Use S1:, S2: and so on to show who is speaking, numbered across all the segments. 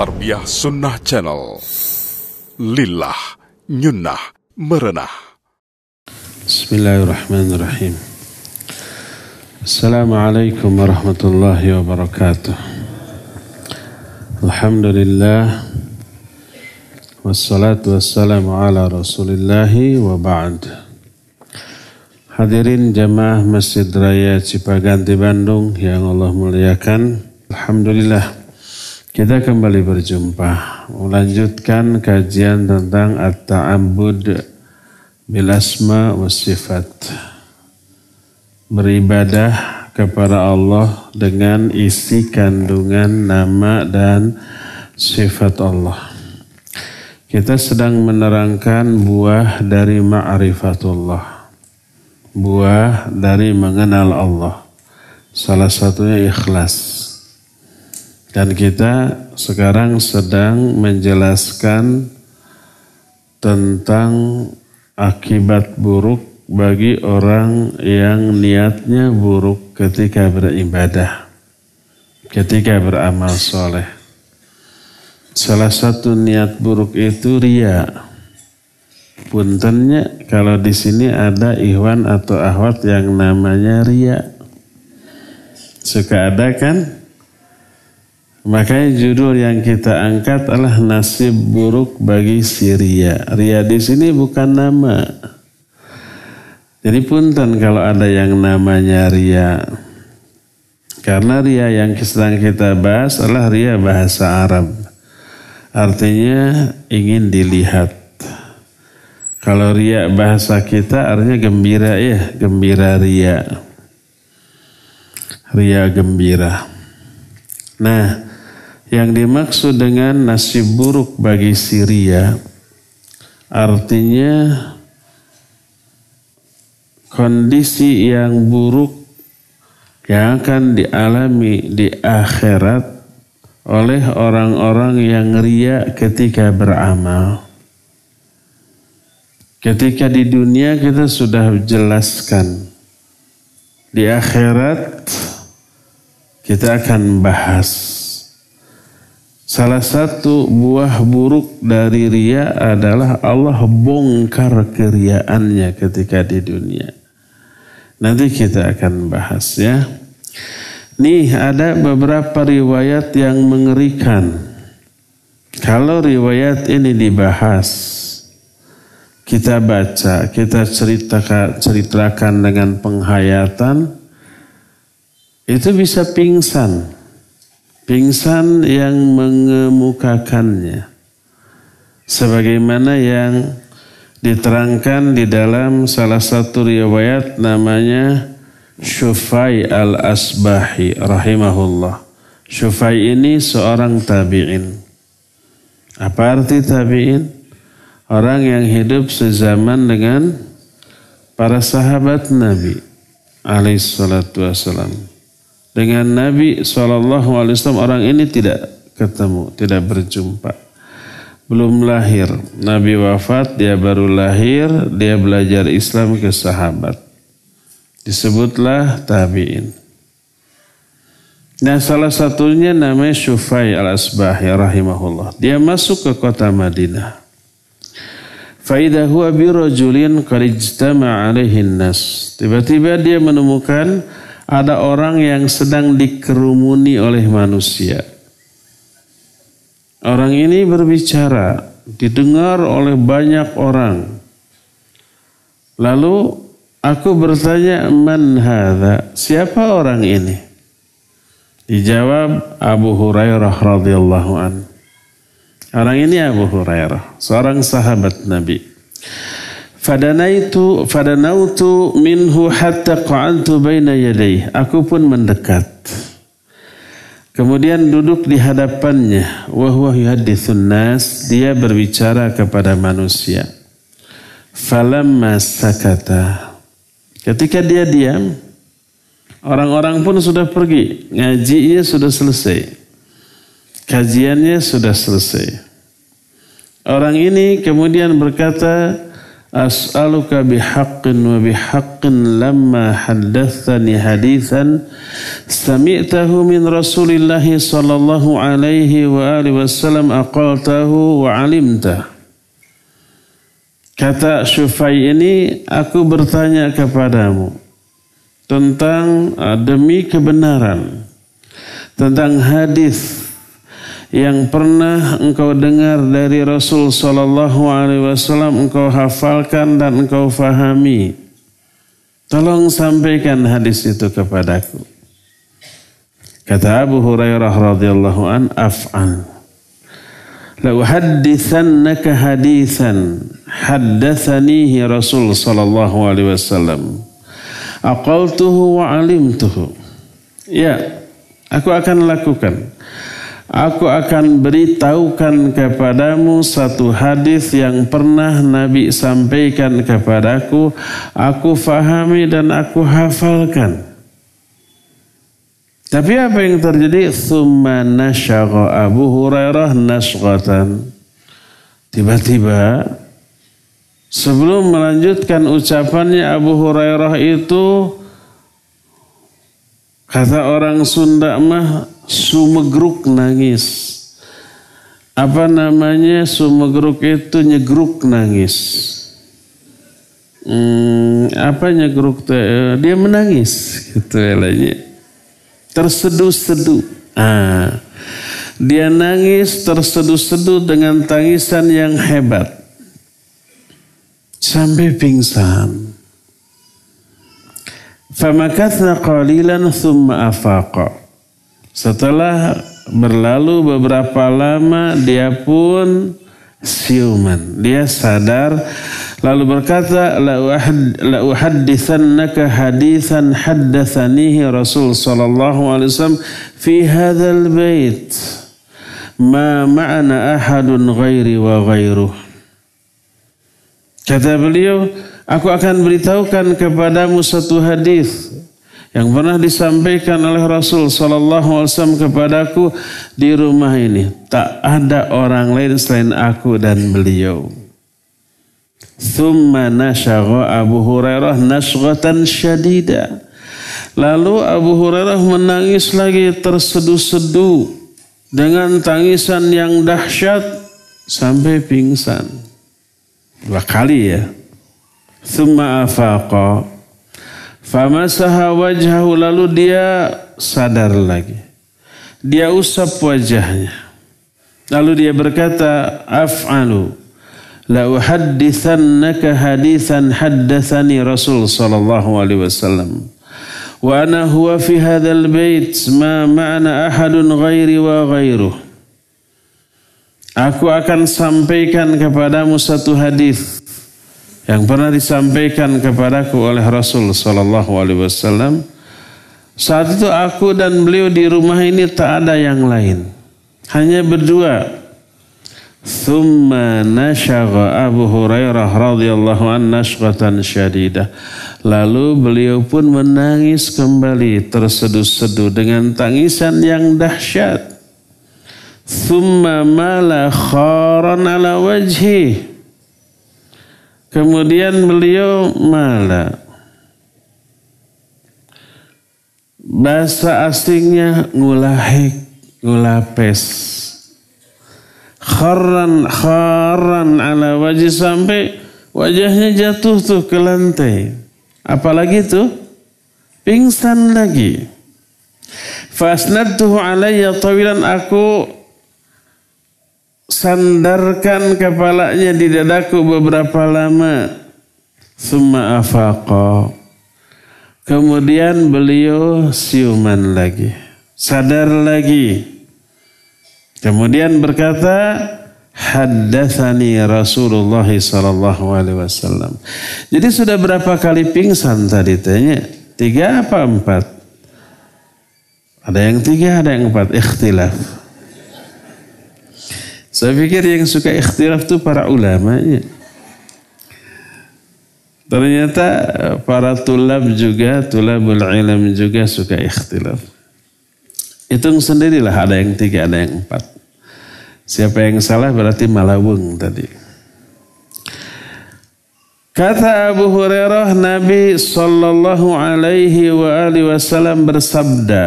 S1: Tarbiyah Sunnah Channel. Lillah, nyunnah, merenah.
S2: Bismillahirrahmanirrahim. Assalamualaikum warahmatullahi wabarakatuh. Alhamdulillah. Wassalatu wassalamu ala rasulillahi wa ba'd. Hadirin jamaah Masjid Raya Cipaganti Bandung yang Allah muliakan. Alhamdulillah kita kembali berjumpa melanjutkan kajian tentang at-ta'abbud bil asma wa sifat. Beribadah kepada Allah dengan isi kandungan nama dan sifat Allah. Kita sedang menerangkan buah dari ma'rifatullah. Buah dari mengenal Allah. Salah satunya ikhlas. Dan kita sekarang sedang menjelaskan tentang akibat buruk bagi orang yang niatnya buruk ketika beribadah, ketika beramal soleh. Salah satu niat buruk itu ria. Puntennya kalau di sini ada ikhwan atau ahwat yang namanya ria. Suka ada kan? Makanya judul yang kita angkat adalah nasib buruk bagi si Ria. Ria di sini bukan nama. Jadi punten kalau ada yang namanya Ria. Karena Ria yang sedang kita bahas adalah Ria bahasa Arab. Artinya ingin dilihat. Kalau Ria bahasa kita artinya gembira ya. Gembira Ria. Ria gembira. Nah, yang dimaksud dengan nasib buruk bagi Syria artinya kondisi yang buruk yang akan dialami di akhirat oleh orang-orang yang ria ketika beramal. Ketika di dunia kita sudah jelaskan. Di akhirat kita akan bahas Salah satu buah buruk dari ria adalah Allah bongkar keriaannya ketika di dunia. Nanti kita akan bahas ya. Nih ada beberapa riwayat yang mengerikan. Kalau riwayat ini dibahas, kita baca, kita ceritakan, ceritakan dengan penghayatan, itu bisa pingsan pingsan yang mengemukakannya. Sebagaimana yang diterangkan di dalam salah satu riwayat namanya Syufai al-Asbahi rahimahullah. Syufai ini seorang tabi'in. Apa arti tabi'in? Orang yang hidup sezaman dengan para sahabat Nabi alaihi salatu wassalam. Dengan Nabi SAW orang ini tidak ketemu, tidak berjumpa. Belum lahir, Nabi wafat, dia baru lahir, dia belajar Islam ke sahabat. Disebutlah tabi'in. Nah salah satunya namanya Syufai al-Asbahi rahimahullah. Dia masuk ke kota Madinah. Faidah huwa birajulin nas. Tiba-tiba dia menemukan ada orang yang sedang dikerumuni oleh manusia. Orang ini berbicara, didengar oleh banyak orang. Lalu aku bertanya, "Man hadha?" Siapa orang ini? Dijawab Abu Hurairah radhiyallahu an. Orang ini Abu Hurairah, seorang sahabat Nabi. Fadanaitu fadanautu minhu hatta qa'antu baina yadayhi. Aku pun mendekat. Kemudian duduk di hadapannya. Wa huwa yuhadditsun nas. Dia berbicara kepada manusia. Falamma sakata. Ketika dia diam, orang-orang pun sudah pergi. Ngajinya sudah selesai. Kajiannya sudah selesai. Orang ini kemudian berkata, as'aluka bihaqqin wa bihaqqin lamma haddathani hadithan min Rasulillah sallallahu alaihi wa alihi wasallam Kata Syufai ini aku bertanya kepadamu tentang uh, demi kebenaran tentang hadis yang pernah engkau dengar dari Rasul Sallallahu Alaihi Wasallam engkau hafalkan dan engkau fahami. Tolong sampaikan hadis itu kepadaku. Kata Abu Hurairah radhiyallahu an af'an. La uhaddithannaka hadithan haddathanihi Rasul sallallahu alaihi wasallam. Aqaltuhu wa alimtuhu. Ya, aku akan lakukan Aku akan beritahukan kepadamu satu hadis yang pernah Nabi sampaikan kepadaku. Aku fahami dan aku hafalkan. Tapi apa yang terjadi? Thumma Abu Hurairah nasghatan. Tiba-tiba sebelum melanjutkan ucapannya Abu Hurairah itu kata orang Sunda mah sumegruk nangis. Apa namanya sumegruk itu nyegruk nangis. Hmm, apa nyegruk eh, dia menangis gitu elanya. Terseduh-seduh. Ah. Dia nangis terseduh-seduh dengan tangisan yang hebat. Sampai pingsan. Famakathna qalilan thumma afaqa. Setelah berlalu beberapa lama dia pun siuman. Dia sadar lalu berkata la uhadditsannaka haditsan haddatsanihi Rasul sallallahu alaihi wasallam fi hadzal bait ma ma'ana ahadun ghairi wa ghairuh. Kata beliau, aku akan beritahukan kepadamu satu hadis yang pernah disampaikan oleh Rasul Sallallahu Alaihi Wasallam kepadaku di rumah ini. Tak ada orang lain selain aku dan beliau. Thumma nasyagha Abu Hurairah nasghatan syadida. Lalu Abu Hurairah menangis lagi terseduh-seduh dengan tangisan yang dahsyat sampai pingsan. Dua kali ya. Thumma afaqa Famasaha wajhahu lalu dia sadar lagi. Dia usap wajahnya. Lalu dia berkata, af'alu la uhaddithannaka hadithan haddathani Rasul sallallahu alaihi wasallam. Wa ana huwa fi hadzal bait ma ma'ana ahadun ghairi wa ghairuh. Aku akan sampaikan kepadamu satu hadis yang pernah disampaikan kepadaku oleh Rasul Sallallahu Alaihi Wasallam. Saat itu aku dan beliau di rumah ini tak ada yang lain, hanya berdua. Thumma nasyagha Abu Hurairah radhiyallahu an nashghatan syadidah. Lalu beliau pun menangis kembali terseduh-seduh dengan tangisan yang dahsyat. Thumma mala kharan ala wajhi. Kemudian beliau malah bahasa asingnya ngulahik, ngulapes. Kharan kharan ala wajah sampai wajahnya jatuh tuh ke lantai. Apalagi tuh pingsan lagi. Fasnadtuhu alayya tawilan aku sandarkan kepalanya di dadaku beberapa lama. Summa afaqa. Kemudian beliau siuman lagi. Sadar lagi. Kemudian berkata, Haddathani Rasulullah sallallahu alaihi wasallam. Jadi sudah berapa kali pingsan tadi tanya? Tiga apa empat? Ada yang tiga, ada yang empat. Ikhtilaf. Saya pikir yang suka ikhtilaf itu para ulamanya. Ternyata para tulab juga, tulabul ilm juga suka ikhtilaf. Hitung sendirilah ada yang tiga, ada yang empat. Siapa yang salah berarti malawung tadi. Kata Abu Hurairah, Nabi Sallallahu Alaihi Wasallam bersabda,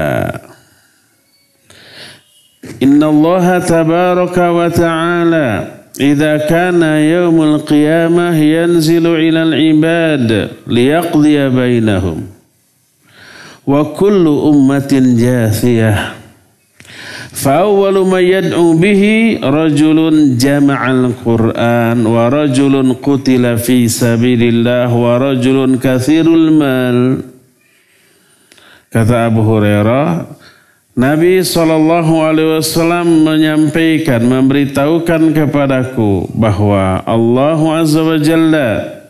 S2: Allah tabaraka wa ta'ala إذا كان يوم القيامة ينزل إلى العباد ليقضي بينهم وكل أمة جاثية فأول ما يدعو به رجل جمع القرآن ورجل قتل في سبيل الله ورجل كثير المال kata Abu Hurairah Nabi Shallallahu Alaihi Wasallam menyampaikan, memberitahukan kepadaku bahwa Allah Azza wa Jalla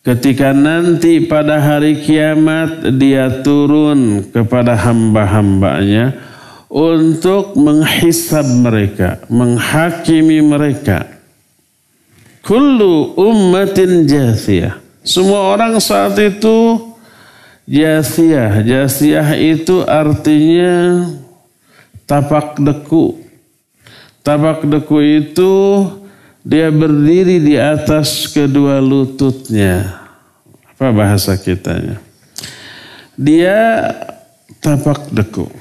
S2: ketika nanti pada hari kiamat dia turun kepada hamba-hambanya untuk menghisab mereka, menghakimi mereka. Kullu ummatin jathiyah. Semua orang saat itu jathiyah. Jathiyah itu artinya tapak deku. Tapak deku itu dia berdiri di atas kedua lututnya. Apa bahasa kitanya? Dia tapak deku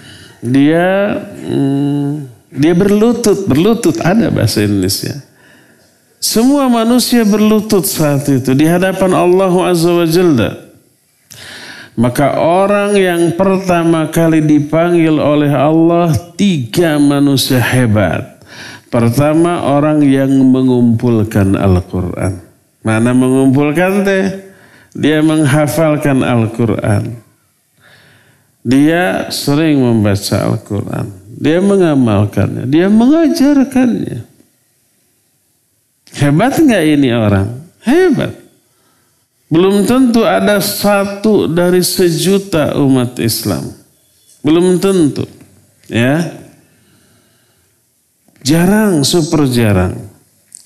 S2: dia hmm, dia berlutut, berlutut ada bahasa Indonesia. Semua manusia berlutut saat itu di hadapan Allah Azza wa Jalla. Maka orang yang pertama kali dipanggil oleh Allah tiga manusia hebat. Pertama orang yang mengumpulkan Al-Quran. Mana mengumpulkan teh? Dia menghafalkan Al-Quran. Dia sering membaca Al-Quran. Dia mengamalkannya. Dia mengajarkannya. Hebat nggak ini orang? Hebat. Belum tentu ada satu dari sejuta umat Islam. Belum tentu. Ya. Jarang, super jarang.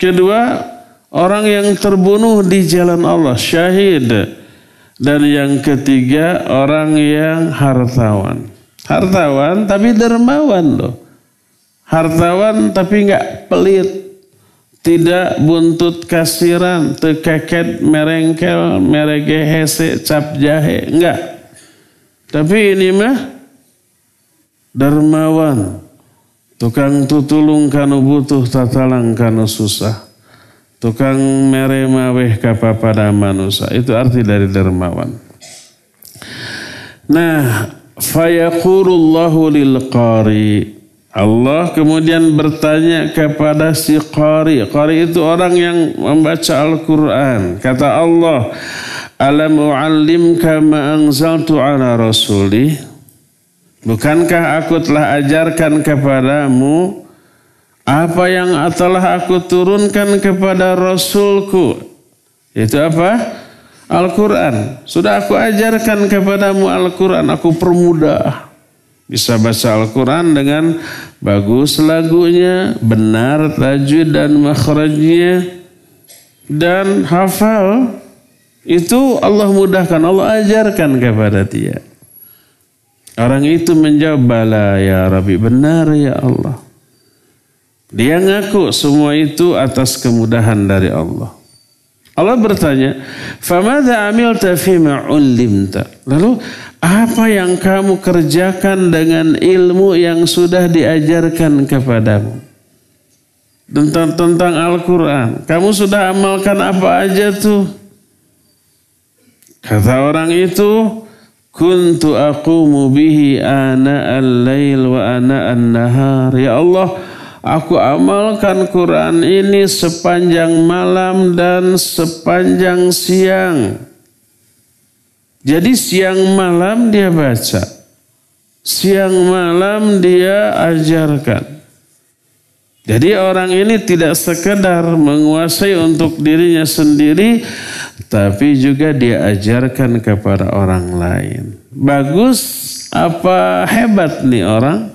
S2: Kedua, orang yang terbunuh di jalan Allah, syahid dan yang ketiga orang yang hartawan. Hartawan tapi dermawan loh. Hartawan tapi nggak pelit. Tidak buntut kasiran, tekeket merengkel, merege hese, cap jahe. Enggak. Tapi ini mah dermawan. Tukang tutulung kanu butuh tatalang kanu susah tukang mere maweh kapa pada manusia itu arti dari dermawan nah fayaqulullahu lil qari Allah kemudian bertanya kepada si qari qari itu orang yang membaca Al-Qur'an kata Allah alam u'allimka ma anzaltu ala rasuli bukankah aku telah ajarkan kepadamu apa yang telah aku turunkan kepada Rasulku. Itu apa? Al-Quran. Sudah aku ajarkan kepadamu Al-Quran. Aku permudah. Bisa baca Al-Quran dengan bagus lagunya, benar tajwid dan makhrajnya, dan hafal. Itu Allah mudahkan, Allah ajarkan kepada dia. Orang itu menjawab, bala ya Rabbi, benar ya Allah. Dia ngaku semua itu atas kemudahan dari Allah. Allah bertanya, "Famadza amilta fima ulimta?" Lalu apa yang kamu kerjakan dengan ilmu yang sudah diajarkan kepadamu? Tentang tentang Al-Qur'an. Kamu sudah amalkan apa aja tuh? Kata orang itu, "Kuntu aqumu bihi ana al-lail wa ana an-nahar." Ya Allah, Aku amalkan Quran ini sepanjang malam dan sepanjang siang. Jadi siang malam dia baca. Siang malam dia ajarkan. Jadi orang ini tidak sekedar menguasai untuk dirinya sendiri, tapi juga dia ajarkan kepada orang lain. Bagus apa hebat nih orang?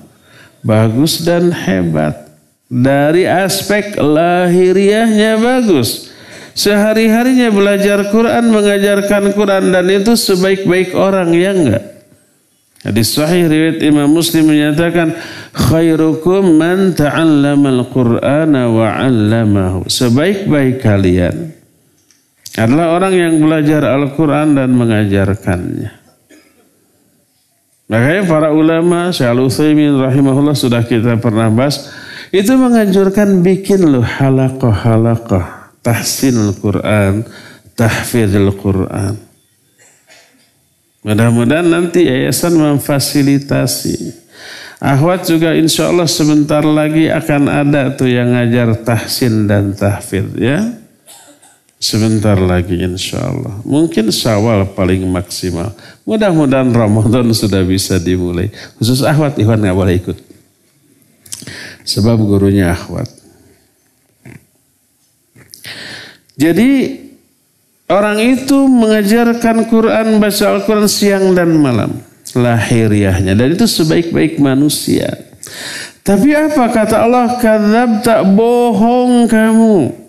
S2: Bagus dan hebat. Dari aspek lahiriahnya bagus. Sehari-harinya belajar Quran, mengajarkan Quran dan itu sebaik-baik orang ya enggak? Hadis sahih riwayat Imam Muslim menyatakan khairukum man ta'allama al-Qur'ana wa 'allamahu. Sebaik-baik kalian adalah orang yang belajar Al-Quran dan mengajarkannya. Makanya para ulama, Syekh Al-Uthaymin rahimahullah sudah kita pernah bahas, itu menganjurkan bikin loh halakoh-halakoh, tahsin Al-Quran, tahfidz Quran. Mudah-mudahan nanti yayasan memfasilitasi. Ahwat juga insya Allah sebentar lagi akan ada tuh yang ngajar tahsin dan tahfidz ya. Sebentar lagi insya Allah. Mungkin syawal paling maksimal. Mudah-mudahan Ramadan sudah bisa dimulai. Khusus ahwat, Iwan nggak boleh ikut. Sebab gurunya ahwat. Jadi orang itu mengajarkan Quran, baca Al-Quran siang dan malam. Lahiriahnya. Dan itu sebaik-baik manusia. Tapi apa kata Allah? Kadzab tak bohong kamu.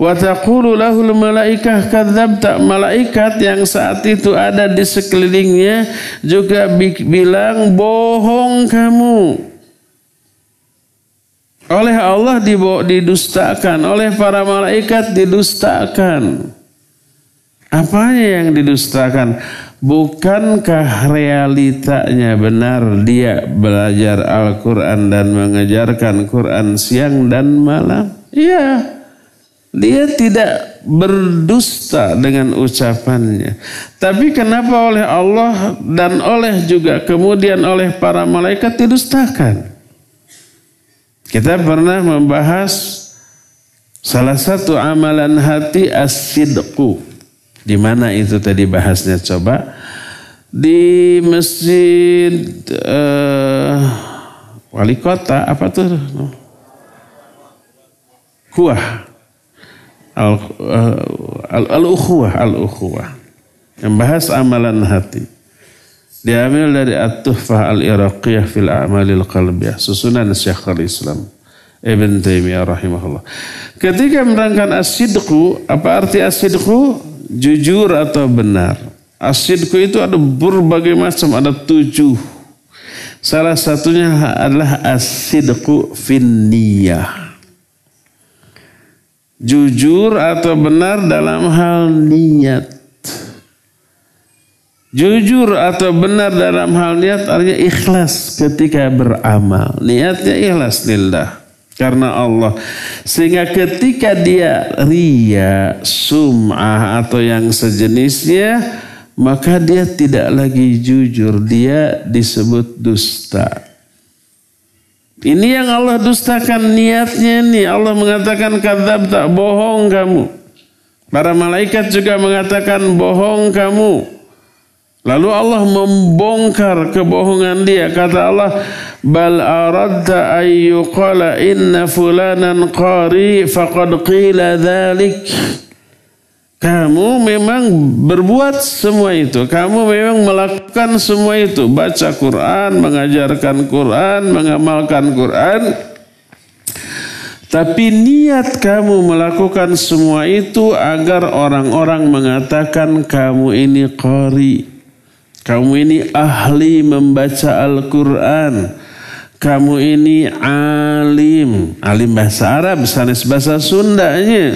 S2: Wa taqulu lahul malaikah kadzabta malaikat yang saat itu ada di sekelilingnya juga bilang bohong kamu. Oleh Allah didustakan, oleh para malaikat didustakan. Apanya yang didustakan? Bukankah realitanya benar dia belajar Al-Quran dan mengajarkan Quran siang dan malam? Iya. Dia tidak berdusta dengan ucapannya. Tapi kenapa oleh Allah dan oleh juga kemudian oleh para malaikat didustakan? Kita pernah membahas salah satu amalan hati as-sidqu. Di mana itu tadi bahasnya coba? Di masjid uh, wali kota apa tuh? Kuah Al-Ukhuwah, Al-Ukhuwah. Membahas amalan hati. Diambil dari At-Tuhfah Al-Iraqiyah fil A'malil Qalbiyah. Susunan Syekhul Islam. Ibn Taimiyah rahimahullah. Ketika menerangkan asidku, apa arti asidku? Jujur atau benar. Asidku itu ada berbagai macam, ada tujuh. Salah satunya adalah asidku fin niyah jujur atau benar dalam hal niat. Jujur atau benar dalam hal niat artinya ikhlas ketika beramal. Niatnya ikhlas lillah. Karena Allah. Sehingga ketika dia ria, sum'ah atau yang sejenisnya. Maka dia tidak lagi jujur. Dia disebut dusta. Ini yang Allah dustakan niatnya nih. Allah mengatakan kadzab tak bohong kamu. Para malaikat juga mengatakan bohong kamu. Lalu Allah membongkar kebohongan dia. Kata Allah, Bal aradta ayyuqala inna fulanan qari faqad qila dhalik. Kamu memang berbuat semua itu. Kamu memang melakukan semua itu. Baca Quran, mengajarkan Quran, mengamalkan Quran. Tapi niat kamu melakukan semua itu agar orang-orang mengatakan kamu ini qari. Kamu ini ahli membaca Al-Quran. Kamu ini alim. Alim bahasa Arab, sanes bahasa Sundanya.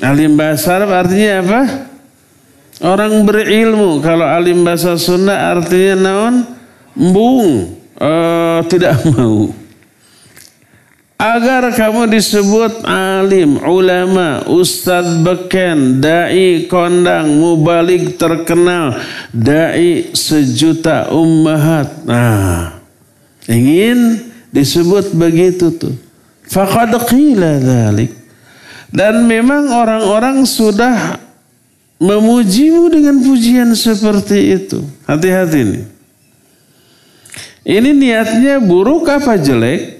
S2: Alim bahasa Arab artinya apa? Orang berilmu. Kalau alim bahasa Sunda artinya naon? Embung. Uh, tidak mau. Agar kamu disebut alim, ulama, ustadz beken, dai kondang, mubalik terkenal, dai sejuta ummahat. Nah, ingin disebut begitu tuh. Faqad qila dhalik. Dan memang orang-orang sudah memujimu dengan pujian seperti itu. Hati-hati nih. Ini niatnya buruk apa jelek?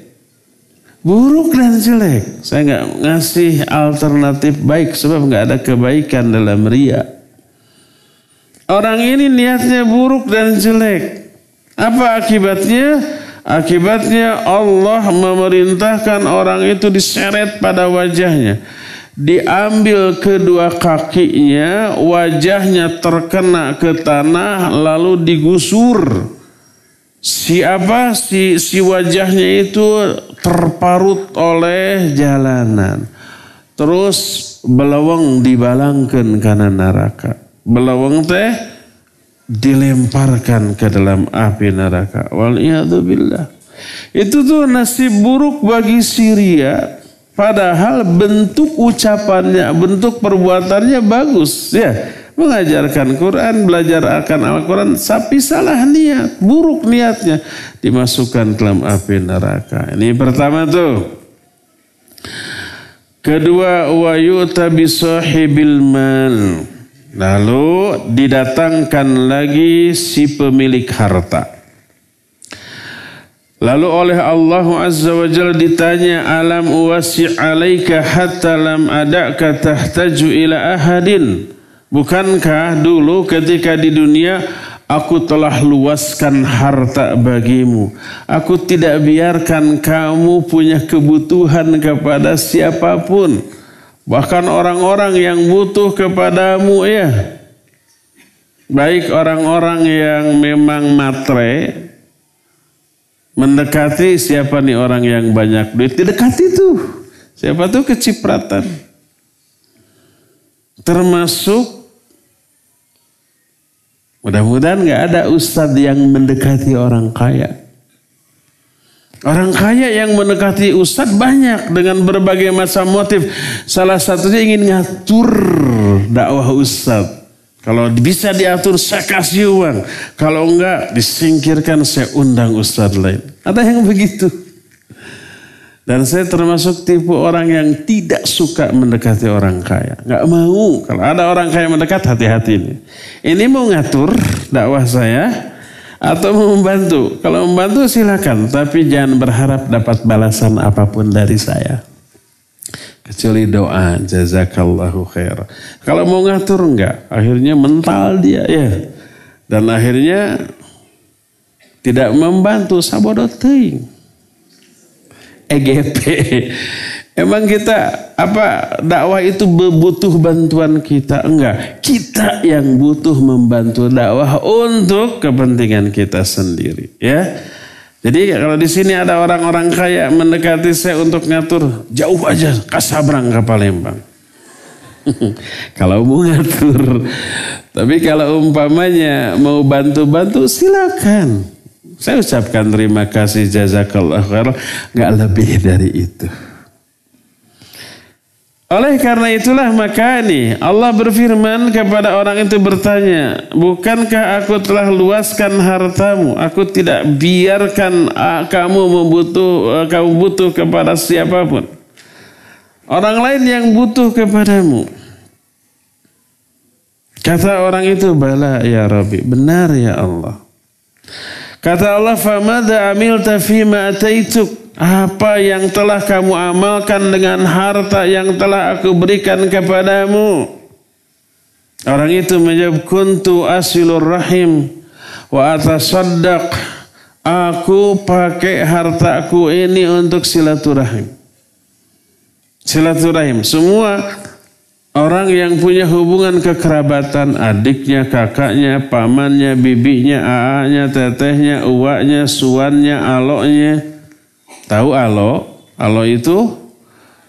S2: Buruk dan jelek. Saya nggak ngasih alternatif baik sebab nggak ada kebaikan dalam ria. Orang ini niatnya buruk dan jelek. Apa akibatnya? Akibatnya Allah memerintahkan orang itu diseret pada wajahnya. Diambil kedua kakinya, wajahnya terkena ke tanah lalu digusur. Siapa si si wajahnya itu terparut oleh jalanan. Terus belawang dibalangkan karena neraka. Belawang teh dilemparkan ke dalam api neraka. Waliyadzubillah. Itu tuh nasib buruk bagi Syria. Padahal bentuk ucapannya, bentuk perbuatannya bagus. Ya, mengajarkan Quran, belajar akan Al-Quran, tapi salah niat, buruk niatnya, dimasukkan dalam api neraka. Ini pertama tuh. Kedua wa yu'ta bisahibil mal. Lalu didatangkan lagi si pemilik harta. Lalu oleh Allah Azza wa Jalla ditanya alam uwasi' alaika hatta lam adaka tahtaju ila ahadin. Bukankah dulu ketika di dunia Aku telah luaskan harta bagimu. Aku tidak biarkan kamu punya kebutuhan kepada siapa pun. Bahkan orang-orang yang butuh kepadamu ya. Baik orang-orang yang memang matre. Mendekati siapa nih orang yang banyak duit. Didekati tuh. Siapa tuh kecipratan. Termasuk Mudah-mudahan nggak ada ustadz yang mendekati orang kaya. Orang kaya yang mendekati ustadz banyak dengan berbagai macam motif. Salah satunya ingin ngatur dakwah ustadz. Kalau bisa diatur saya kasih uang. Kalau enggak disingkirkan saya undang ustadz lain. Ada yang begitu. Dan saya termasuk tipe orang yang tidak suka mendekati orang kaya. Gak mau. Kalau ada orang kaya mendekat, hati-hati ini. Ini mau ngatur dakwah saya atau mau membantu. Kalau membantu silakan, tapi jangan berharap dapat balasan apa pun dari saya. Kecuali doa, jazakallahu khair. Kalau mau ngatur enggak, akhirnya mental dia ya. Dan akhirnya tidak membantu sabodoting. EGP. Emang kita apa dakwah itu butuh bantuan kita? Enggak. Kita yang butuh membantu dakwah untuk kepentingan kita sendiri, ya. Jadi kalau di sini ada orang-orang kaya mendekati saya untuk ngatur, jauh aja Kasabrang ke Palembang. kalau mau ngatur. Tapi kalau umpamanya mau bantu-bantu silakan. Saya ucapkan terima kasih jazakallah khair. Gak lebih dari itu. Oleh karena itulah maka ini Allah berfirman kepada orang itu bertanya, bukankah aku telah luaskan hartamu? Aku tidak biarkan kamu membutuh kamu butuh kepada siapa pun. Orang lain yang butuh kepadamu. Kata orang itu, bala ya Rabbi, benar ya Allah. Kata Allah, "Famada amilta fima ataituk?" Apa yang telah kamu amalkan dengan harta yang telah aku berikan kepadamu? Orang itu menjawab, "Kuntu asilur rahim wa atasaddaq." Aku pakai hartaku ini untuk silaturahim. Silaturahim. Semua Orang yang punya hubungan kekerabatan, adiknya, kakaknya, pamannya, bibinya, aaknya, tetehnya, uaknya, suannya, aloknya. Tahu alo? Alo itu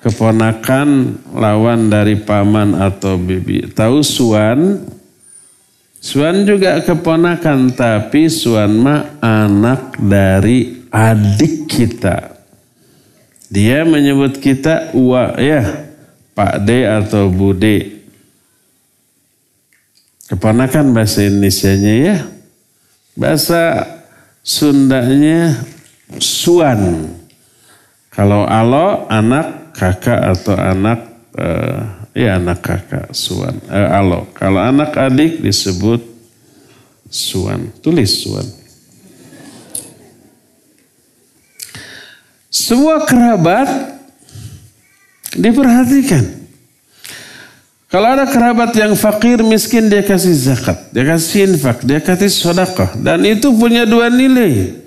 S2: keponakan lawan dari paman atau bibi. Tahu suan? Suan juga keponakan, tapi suan mah anak dari adik kita. Dia menyebut kita uak ya Pak D atau Bu D. Keponakan bahasa Indonesia-nya ya. Bahasa Sundanya Suan. Kalau Alo anak kakak atau anak uh, ya anak kakak Suan. Uh, alo. Kalau anak adik disebut Suan. Tulis Suan. Semua kerabat Diperhatikan. Kalau ada kerabat yang fakir, miskin, dia kasih zakat. Dia kasih infak, dia kasih sodakoh. Dan itu punya dua nilai.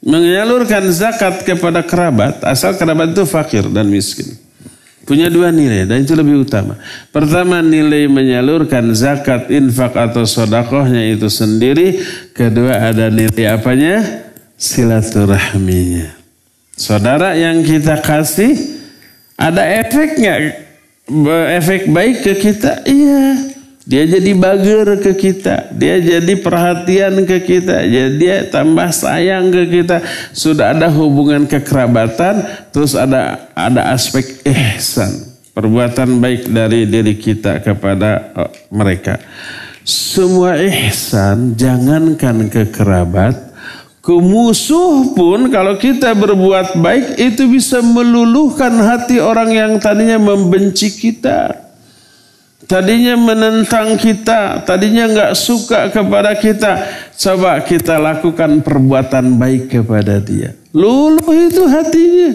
S2: Menyalurkan zakat kepada kerabat, asal kerabat itu fakir dan miskin. Punya dua nilai, dan itu lebih utama. Pertama, nilai menyalurkan zakat, infak, atau sodakohnya itu sendiri. Kedua, ada nilai apanya? Silaturahminya. Saudara yang kita kasih, ada efek nggak efek baik ke kita? Iya. Dia jadi bager ke kita, dia jadi perhatian ke kita, jadi dia tambah sayang ke kita. Sudah ada hubungan kekerabatan, terus ada ada aspek ihsan, perbuatan baik dari diri kita kepada uh, mereka. Semua ihsan, jangankan ke kerabat, ke musuh pun kalau kita berbuat baik itu bisa meluluhkan hati orang yang tadinya membenci kita. Tadinya menentang kita, tadinya nggak suka kepada kita. Coba kita lakukan perbuatan baik kepada dia. Luluh itu hatinya.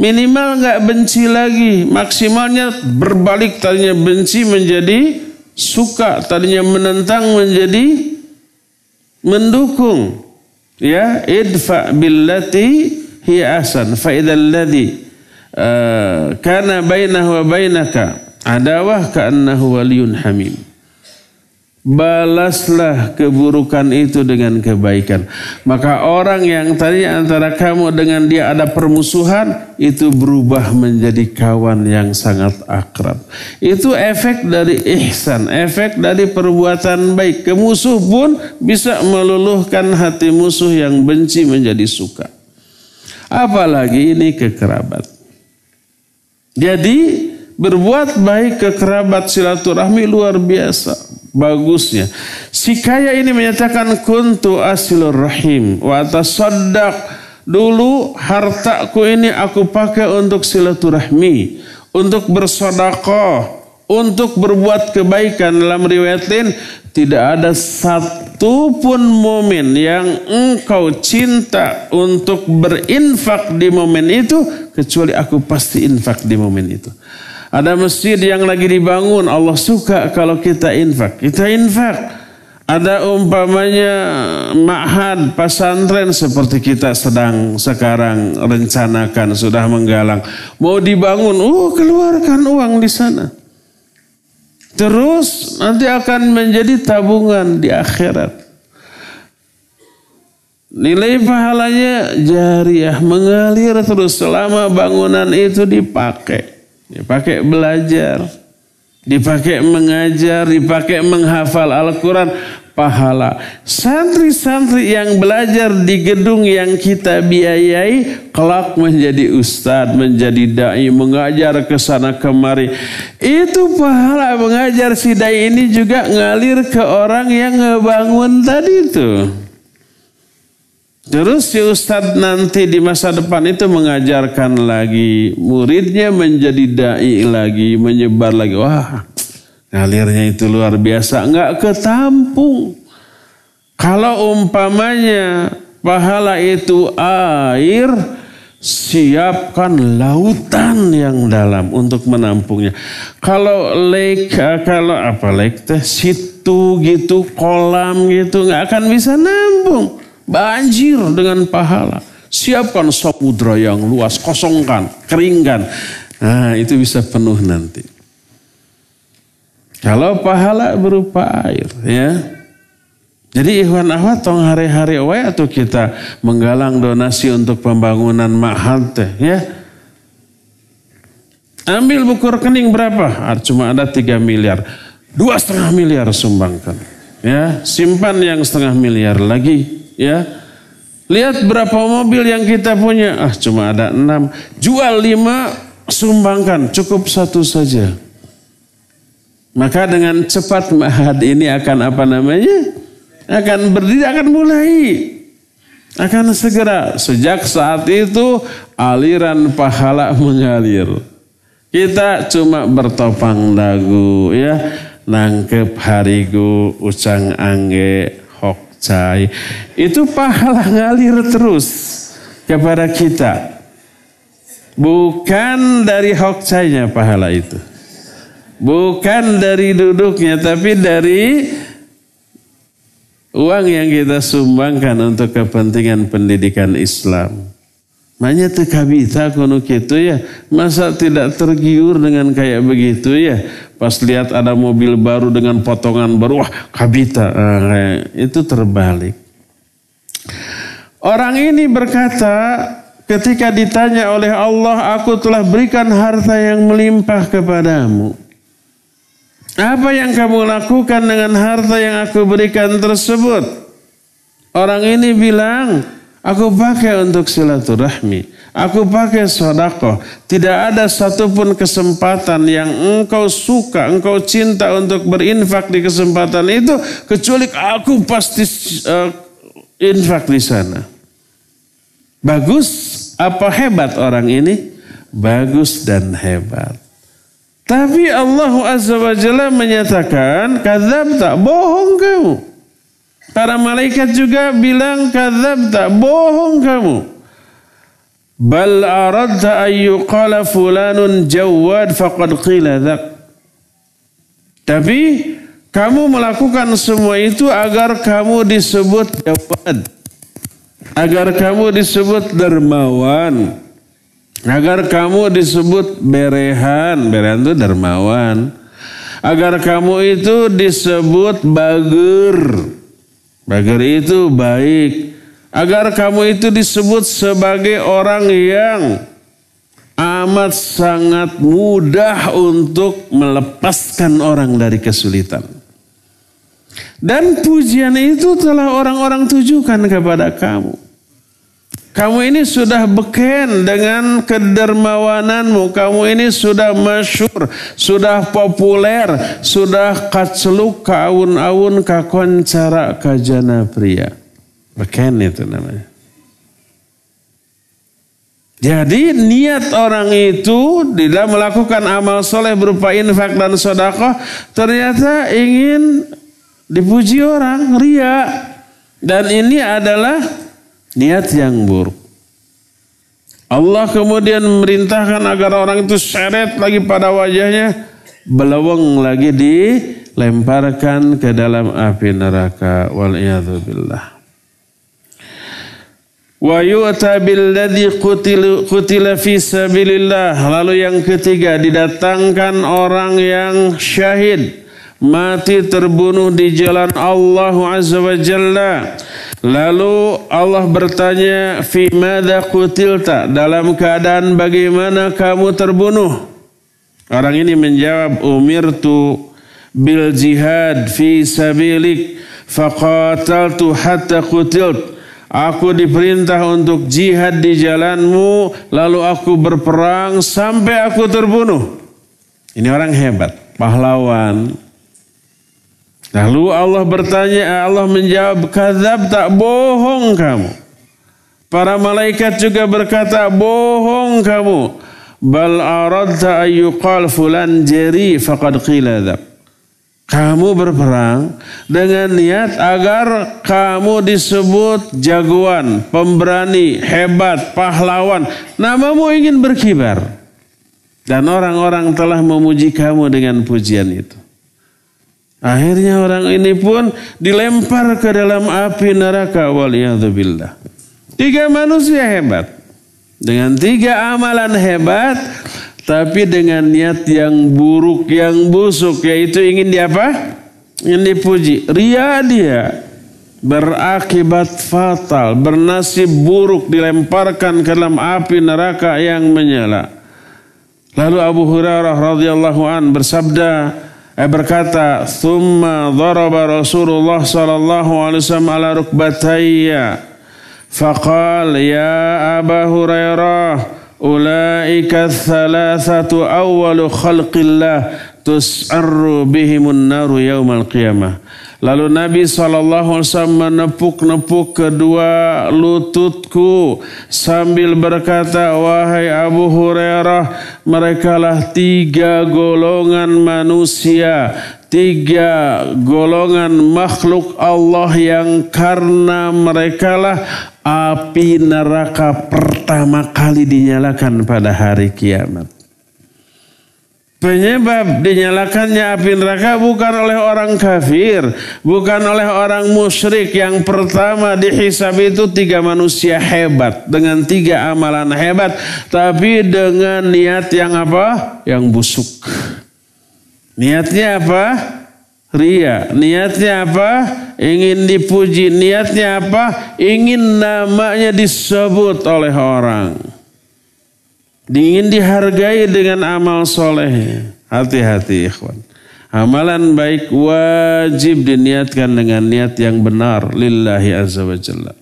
S2: Minimal nggak benci lagi. Maksimalnya berbalik tadinya benci menjadi suka. Tadinya menentang menjadi mendukung. Ya, idfa billati hiya asan. Fa idzal ladzi uh, kana bainahu wa bainaka Adawah ka'annahu waliyun hamim. Balaslah keburukan itu dengan kebaikan. Maka orang yang tadi antara kamu dengan dia ada permusuhan, itu berubah menjadi kawan yang sangat akrab. Itu efek dari ihsan, efek dari perbuatan baik. Kemusuh pun bisa meluluhkan hati musuh yang benci menjadi suka. Apalagi ini kekerabat. Jadi Berbuat baik ke kerabat silaturahmi luar biasa. Bagusnya. Si kaya ini menyatakan kuntu asilur rahim. Wa tasaddaq. Dulu hartaku ini aku pakai untuk silaturahmi. Untuk bersodakoh. Untuk berbuat kebaikan. Dalam riwayat lain tidak ada satu pun momen yang engkau cinta untuk berinfak di momen itu. Kecuali aku pasti infak di momen itu. Ada masjid yang lagi dibangun, Allah suka kalau kita infak. Kita infak. Ada umpamanya ma'had pesantren seperti kita sedang sekarang rencanakan sudah menggalang mau dibangun, oh keluarkan uang di sana. Terus nanti akan menjadi tabungan di akhirat. Nilai pahalanya jariah mengalir terus selama bangunan itu dipakai. Dipakai belajar, dipakai mengajar, dipakai menghafal Al-Quran, pahala. Santri-santri yang belajar di gedung yang kita biayai, kelak menjadi ustadz, menjadi da'i, mengajar ke sana kemari. Itu pahala mengajar si da'i ini juga ngalir ke orang yang ngebangun tadi itu. Terus si Ustadz nanti di masa depan itu mengajarkan lagi. Muridnya menjadi da'i lagi, menyebar lagi. Wah, ngalirnya itu luar biasa. Enggak ketampung. Kalau umpamanya pahala itu air, siapkan lautan yang dalam untuk menampungnya. Kalau lake, kalau apa lake teh, situ gitu, kolam gitu, nggak akan bisa nampung. Banjir dengan pahala. Siapkan samudra yang luas, kosongkan, keringkan. Nah itu bisa penuh nanti. Kalau pahala berupa air ya. Jadi ikhwan ahwat tong hari-hari wae atau kita menggalang donasi untuk pembangunan ma'had teh ya. Ambil buku rekening berapa? Ah, cuma ada 3 miliar. Dua setengah miliar sumbangkan. Ya, simpan yang setengah miliar lagi ya. Lihat berapa mobil yang kita punya. Ah cuma ada enam. Jual lima, sumbangkan. Cukup satu saja. Maka dengan cepat mahad ini akan apa namanya? Akan berdiri, akan mulai. Akan segera. Sejak saat itu aliran pahala mengalir. Kita cuma bertopang dagu ya. Nangkep harigu, ucang angge, cai. Itu pahala ngalir terus kepada kita. Bukan dari hokcainya pahala itu. Bukan dari duduknya, tapi dari uang yang kita sumbangkan untuk kepentingan pendidikan Islam. Makanya kabita kuno gitu ya. Masa tidak tergiur dengan kayak begitu ya. Pas lihat ada mobil baru dengan potongan baru, wah kabita. Eh, itu terbalik. Orang ini berkata, ketika ditanya oleh Allah, aku telah berikan harta yang melimpah kepadamu. Apa yang kamu lakukan dengan harta yang aku berikan tersebut? Orang ini bilang, aku pakai untuk silaturahmi. Aku pakai sodako. Tidak ada satupun kesempatan yang engkau suka, engkau cinta untuk berinfak di kesempatan itu. Kecuali aku pasti uh, infak di sana. Bagus apa hebat orang ini? Bagus dan hebat. Tapi Allah Azza wa Jalla menyatakan, kadzab tak bohong kamu. Para malaikat juga bilang, kadzab tak bohong kamu. Bal aradta ayyuqala fulanun jawad faqad qila. Tapi kamu melakukan semua itu agar kamu disebut jawad. Agar kamu disebut dermawan Agar kamu disebut berehan, berehan itu dermawan. Agar kamu itu disebut bager. Bager itu baik. Agar kamu itu disebut sebagai orang yang amat sangat mudah untuk melepaskan orang dari kesulitan. Dan pujian itu telah orang-orang tujukan kepada kamu. Kamu ini sudah beken dengan kedermawananmu. Kamu ini sudah masyur, sudah populer, sudah kacluk kaun-aun kakoncara kajana pria. Beken itu namanya. Jadi niat orang itu tidak melakukan amal soleh berupa infak dan sodakoh ternyata ingin dipuji orang, ria. Dan ini adalah niat yang buruk. Allah kemudian memerintahkan agar orang itu seret lagi pada wajahnya, belawang lagi dilemparkan ke dalam api neraka. Wal billah. Wa yu'ta billadhi qutila fi sabilillah. Lalu yang ketiga didatangkan orang yang syahid mati terbunuh di jalan Allah Azza wa Jalla Lalu Allah bertanya, "Fi madza qutilta?" Dalam keadaan bagaimana kamu terbunuh? Orang ini menjawab, "Umirtu bil jihad fi sabilik faqataltu hatta qutilt." Aku diperintah untuk jihad di jalanmu, lalu aku berperang sampai aku terbunuh. Ini orang hebat, pahlawan, Lalu Allah bertanya, Allah menjawab, kadzab tak bohong kamu. Para malaikat juga berkata, bohong kamu. Bal aradta ayyuqal fulan jari faqad qila. Kamu berperang dengan niat agar kamu disebut jagoan, pemberani, hebat, pahlawan. Namamu ingin berkibar. Dan orang-orang telah memuji kamu dengan pujian itu. Akhirnya orang ini pun dilempar ke dalam api neraka waliyadzubillah. Tiga manusia hebat. Dengan tiga amalan hebat. Tapi dengan niat yang buruk, yang busuk. Yaitu ingin di apa? Ingin dipuji. Ria dia. Berakibat fatal. Bernasib buruk dilemparkan ke dalam api neraka yang menyala. Lalu Abu Hurairah radhiyallahu an bersabda, berkata, "Tsumma daraba Rasulullah sallallahu alaihi wasallam ala rukbatayya." Faqal, "Ya Aba Hurairah, ulaika thalathatu awwalu khalqillah tus'arru bihimun naru yaumal qiyamah." Lalu Nabi SAW menepuk-nepuk kedua lututku sambil berkata, Wahai Abu Hurairah, merekalah tiga golongan manusia, tiga golongan makhluk Allah yang karena merekalah api neraka pertama kali dinyalakan pada hari kiamat. Penyebab dinyalakannya api neraka bukan oleh orang kafir, bukan oleh orang musyrik. Yang pertama dihisab itu tiga manusia hebat dengan tiga amalan hebat, tapi dengan niat yang apa? Yang busuk. Niatnya apa? Ria. Niatnya apa? ingin dipuji. Niatnya apa? Ingin namanya disebut oleh orang. Ingin dihargai dengan amal soleh. Hati-hati ikhwan. Amalan baik wajib diniatkan dengan niat yang benar. Lillahi azza wa jalla.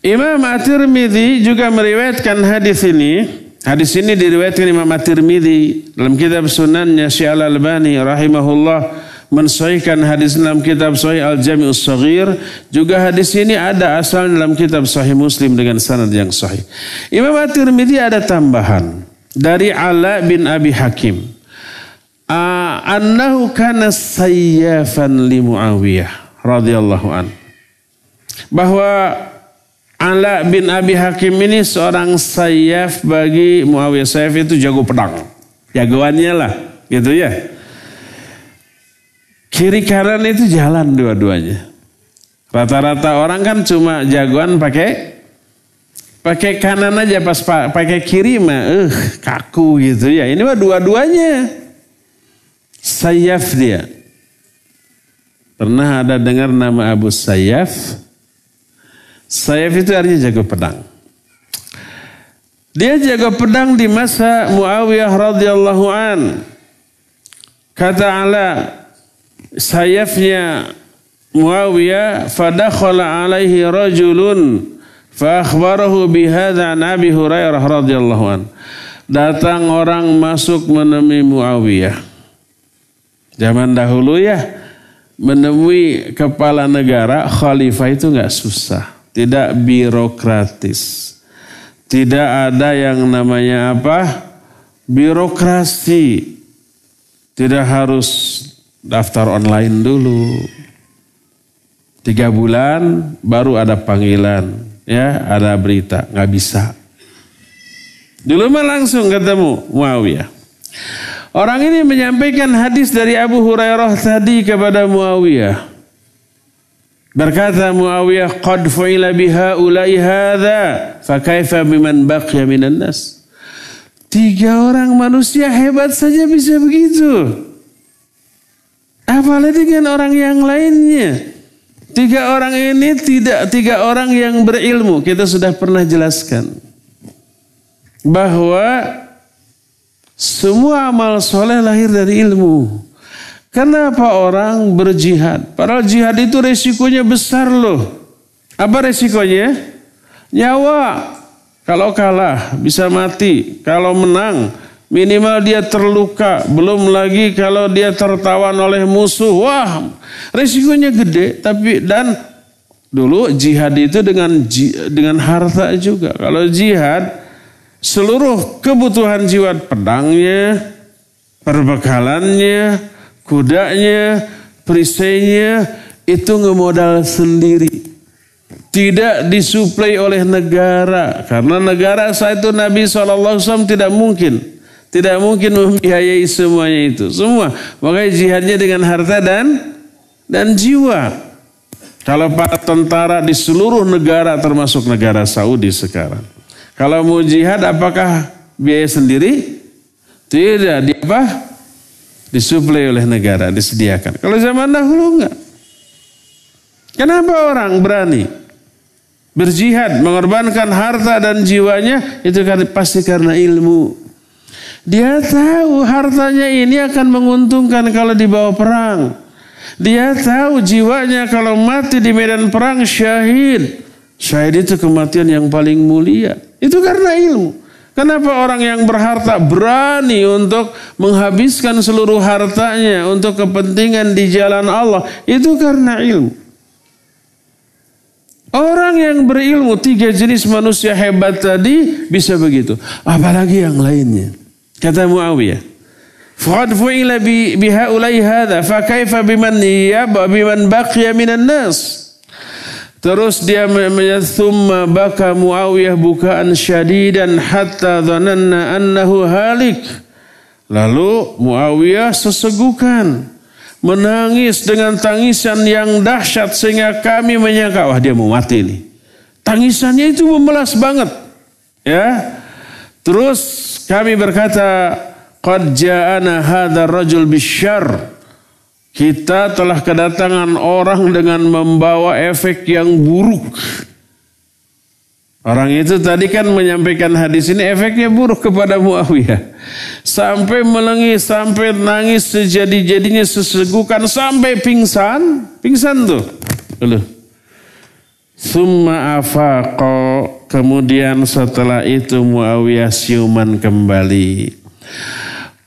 S2: Imam At-Tirmidzi juga meriwayatkan hadis ini. Hadis ini diriwayatkan Imam At-Tirmidzi dalam kitab Sunannya Syekh Al-Albani rahimahullah mensahihkan hadis dalam kitab Sahih Al-Jami'us Saghir. Juga hadis ini ada asal dalam kitab Sahih Muslim dengan sanad yang sahih. Imam At-Tirmidzi ada tambahan dari Ala bin Abi Hakim. Uh, annahu kana sayyafan li Muawiyah radhiyallahu an. Bahwa Ala bin Abi Hakim ini seorang sayaf bagi Muawiyah. Sayaf itu jago pedang. Jagoannya lah. Gitu ya. Kiri kanan itu jalan dua-duanya. Rata-rata orang kan cuma jagoan pakai pakai kanan aja pas pakai kiri mah uh, kaku gitu ya. Ini mah dua-duanya. Sayaf dia. Pernah ada dengar nama Abu Sayyaf? Sayaf itu artinya jago pedang. Dia jago pedang di masa Muawiyah radhiyallahu an. Kata Ala, sayafnya Muawiyah fadakhala alaihi rajulun fa akhbarahu bihadza an Abi Hurairah radhiyallahu an. Datang orang masuk menemui Muawiyah. Zaman dahulu ya menemui kepala negara khalifah itu nggak susah tidak birokratis. Tidak ada yang namanya apa? Birokrasi. Tidak harus daftar online dulu. Tiga bulan baru ada panggilan. Ya, ada berita. Nggak bisa. Dulu mah langsung ketemu Muawiyah. Orang ini menyampaikan hadis dari Abu Hurairah tadi kepada Muawiyah. Berkata Muawiyah, "Qad fu'ila biha ulai hadza, fa kaifa biman baqiya minan nas?" Tiga orang manusia hebat saja bisa begitu. Apalagi dengan orang yang lainnya. Tiga orang ini tidak tiga orang yang berilmu. Kita sudah pernah jelaskan bahwa semua amal soleh lahir dari ilmu. Kenapa orang berjihad? Padahal jihad itu resikonya besar loh. Apa resikonya? Nyawa. Kalau kalah bisa mati. Kalau menang minimal dia terluka. Belum lagi kalau dia tertawan oleh musuh. Wah resikonya gede. Tapi dan dulu jihad itu dengan dengan harta juga. Kalau jihad seluruh kebutuhan jiwa pedangnya, perbekalannya, kudanya, perisainya itu ngemodal sendiri. Tidak disuplai oleh negara. Karena negara saat itu Nabi SAW tidak mungkin. Tidak mungkin membiayai semuanya itu. Semua. Makanya jihadnya dengan harta dan dan jiwa. Kalau para tentara di seluruh negara termasuk negara Saudi sekarang. Kalau mau jihad apakah biaya sendiri? Tidak. Di apa? disuplai oleh negara, disediakan. Kalau zaman dahulu enggak. Kenapa orang berani berjihad, mengorbankan harta dan jiwanya? Itu kan pasti karena ilmu. Dia tahu hartanya ini akan menguntungkan kalau dibawa perang. Dia tahu jiwanya kalau mati di medan perang syahid. Syahid itu kematian yang paling mulia. Itu karena ilmu. Kenapa orang yang berharta berani untuk menghabiskan seluruh hartanya untuk kepentingan di jalan Allah? Itu karena ilmu. Orang yang berilmu tiga jenis manusia hebat tadi bisa begitu. Apalagi yang lainnya. Kata Muawiyah. Faqad fu'ila bihaulai hadha fa kaifa biman yab biman baqiya minan nas. Terus dia thumma baka Muawiyah bukaan syadidan hatta dhananna annahu halik. Lalu Muawiyah sesegukan menangis dengan tangisan yang dahsyat sehingga kami menyangka wah dia mau mati nih. Tangisannya itu memelas banget. Ya. Terus kami berkata qad ja'ana hadzal rajul bisyarr Kita telah kedatangan orang dengan membawa efek yang buruk. Orang itu tadi kan menyampaikan hadis ini efeknya buruk kepada Muawiyah. Sampai melengis, sampai nangis sejadi-jadinya sesegukan, sampai pingsan. Pingsan tuh. Lalu. Summa afaqo. Kemudian setelah itu Muawiyah siuman kembali.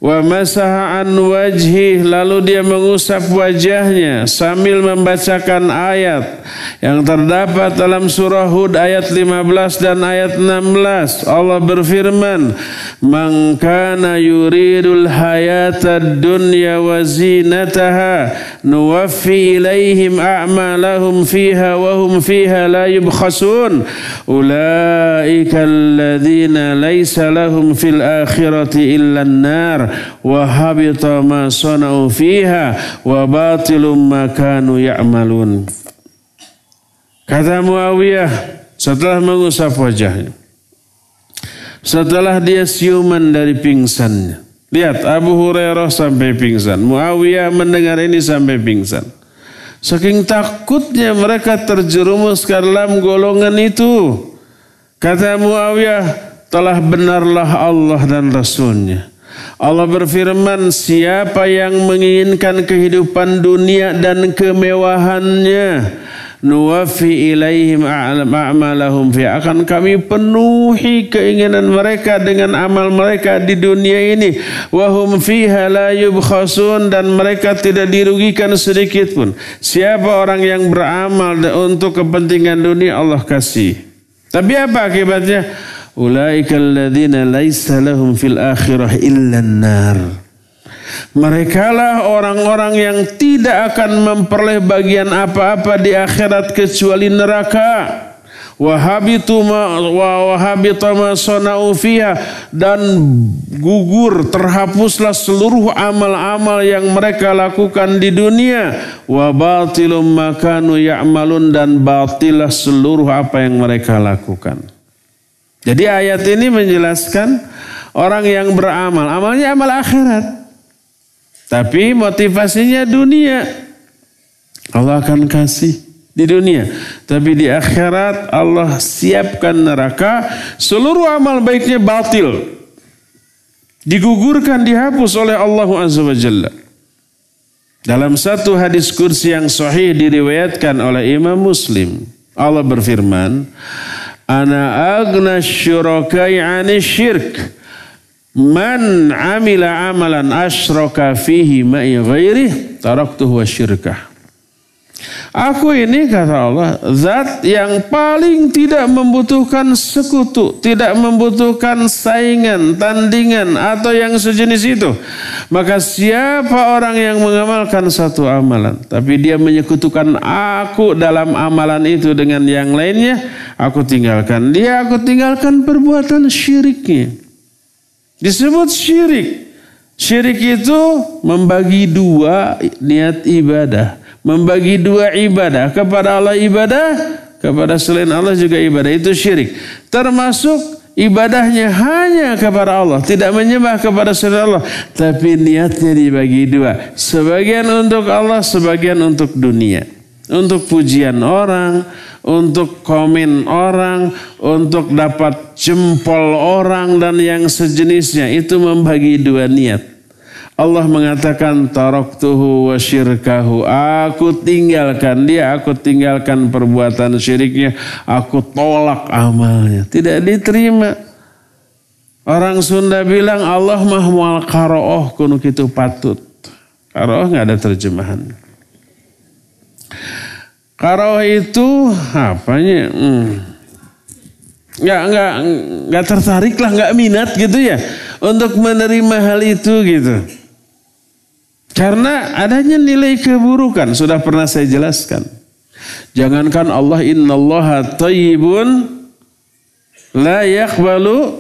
S2: Wa masaha an wajhi lalu dia mengusap wajahnya sambil membacakan ayat yang terdapat dalam surah Hud ayat 15 dan ayat 16. Allah berfirman, "Man kana yuridul hayata dunya wa zinataha nuwaffi ilaihim a'malahum fiha wa hum fiha la yubkhasun. Ulaika alladhina laysa lahum fil akhirati illa an-nar." Wa habita ma sana'u fiha wa batilum ma kanu ya'malun. Kata Muawiyah setelah mengusap wajahnya. Setelah dia siuman dari pingsannya. Lihat Abu Hurairah sampai pingsan. Muawiyah mendengar ini sampai pingsan. Saking takutnya mereka terjerumus ke dalam golongan itu. Kata Muawiyah, telah benarlah Allah dan Rasulnya. Allah berfirman, siapa yang menginginkan kehidupan dunia dan kemewahannya, nuwafi ilaihim a'malahum. Fi akan kami penuhi keinginan mereka dengan amal mereka di dunia ini. Wahum fiha la yubkhasun dan mereka tidak dirugikan sedikit pun. Siapa orang yang beramal untuk kepentingan dunia Allah kasih. Tapi apa akibatnya Ulaika alladzina laisa lahum fil akhirah nar. Mereka lah orang-orang yang tidak akan memperoleh bagian apa-apa di akhirat kecuali neraka. Wahabitu ma dan gugur terhapuslah seluruh amal-amal yang mereka lakukan di dunia wa batilum makanu ya'malun dan batilah seluruh apa yang mereka lakukan. Jadi ayat ini menjelaskan orang yang beramal, amalnya amal akhirat. Tapi motivasinya dunia. Allah akan kasih di dunia. Tapi di akhirat Allah siapkan neraka. Seluruh amal baiknya batil. Digugurkan, dihapus oleh Allah Azza wa Jalla. Dalam satu hadis kursi yang sahih diriwayatkan oleh Imam Muslim. Allah berfirman, Ana agna syurakai ani syirk. Man amila amalan asyraka fihi ma'i ghairi taraktuhu wa syirkah. Aku ini kata Allah zat yang paling tidak membutuhkan sekutu, tidak membutuhkan saingan, tandingan atau yang sejenis itu. Maka siapa orang yang mengamalkan satu amalan tapi dia menyekutukan aku dalam amalan itu dengan yang lainnya, aku tinggalkan dia, aku tinggalkan perbuatan syiriknya. Disebut syirik. Syirik itu membagi dua niat ibadah membagi dua ibadah. Kepada Allah ibadah kepada selain Allah juga ibadah. Itu syirik. Termasuk ibadahnya hanya kepada Allah. Tidak menyembah kepada selain Allah. Tapi niatnya dibagi dua. Sebagian untuk Allah sebagian untuk dunia. Untuk pujian orang untuk komen orang untuk dapat jempol orang dan yang sejenisnya. Itu membagi dua niat Allah mengatakan taraktuhu wa syirkahu. Aku tinggalkan dia, aku tinggalkan perbuatan syiriknya, aku tolak amalnya. Tidak diterima. Orang Sunda bilang Allah mah mual karo'oh kuno itu patut. Karo'oh nggak ada terjemahan. Karo'oh itu apanya? Hmm. Nggak, nggak, nggak tertarik lah, nggak minat gitu ya. Untuk menerima hal itu gitu. Karena adanya nilai keburukan sudah pernah saya jelaskan. Jangankan Allah innallaha tayyibun la yakbalu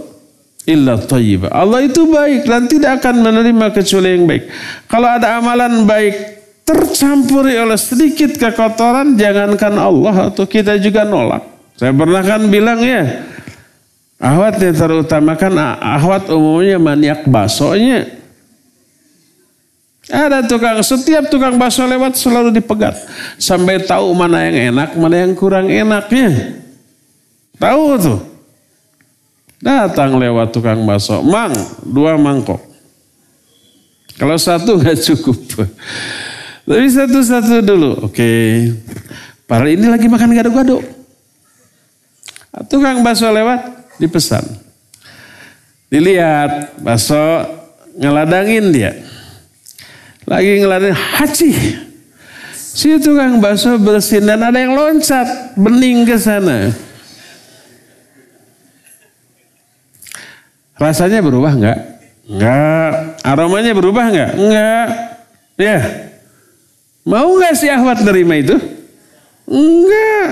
S2: illa tayyiba. Allah itu baik dan tidak akan menerima kecuali yang baik. Kalau ada amalan baik tercampuri oleh sedikit kekotoran jangankan Allah atau kita juga nolak. Saya pernah kan bilang ya ahwat yang terutamakan ahwat umumnya maniak basonya Ada tukang, setiap tukang bakso lewat selalu dipegat. Sampai tahu mana yang enak, mana yang kurang enaknya. Tahu tuh. Datang lewat tukang bakso. Mang, dua mangkok. Kalau satu nggak cukup. Tapi satu-satu dulu. Oke. Para ini lagi makan gado-gado. Tukang bakso lewat, dipesan. Dilihat, bakso ngeladangin dia lagi ngelarin haji. Si tukang bakso bersin dan ada yang loncat bening ke sana. Rasanya berubah enggak? Enggak. Aromanya berubah enggak? Enggak. Ya. Mau enggak si Ahwat nerima itu? Enggak.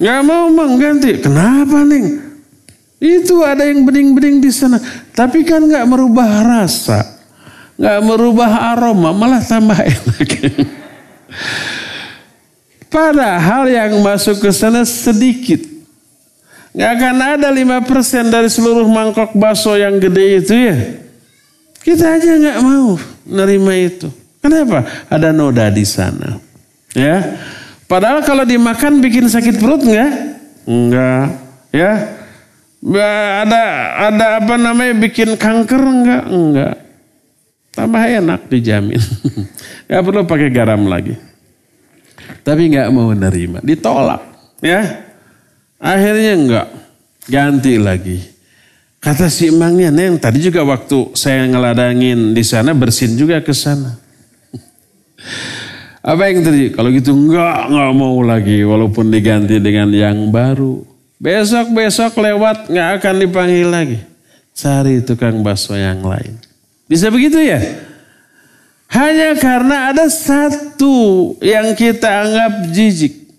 S2: Enggak mau mengganti. Kenapa nih? Itu ada yang bening-bening di sana. Tapi kan enggak merubah rasa nggak merubah aroma, malah tambah enak. Padahal yang masuk ke sana sedikit. Nggak akan ada 5% dari seluruh mangkok bakso yang gede itu ya. Kita aja nggak mau nerima itu. Kenapa? Ada noda di sana. Ya. Padahal kalau dimakan bikin sakit perut nggak? Enggak. Ya. Ada ada apa namanya bikin kanker enggak? Enggak. Tambah enak dijamin. gak perlu pakai garam lagi. Tapi nggak mau menerima. Ditolak. Ya. Akhirnya enggak. Ganti lagi. Kata si emangnya, Neng, tadi juga waktu saya ngeladangin di sana, bersin juga ke sana. Apa yang terjadi? Kalau gitu enggak, enggak mau lagi. Walaupun diganti dengan yang baru. Besok-besok lewat, enggak akan dipanggil lagi. Cari tukang bakso yang lain. Bisa begitu ya? Hanya karena ada satu yang kita anggap jijik.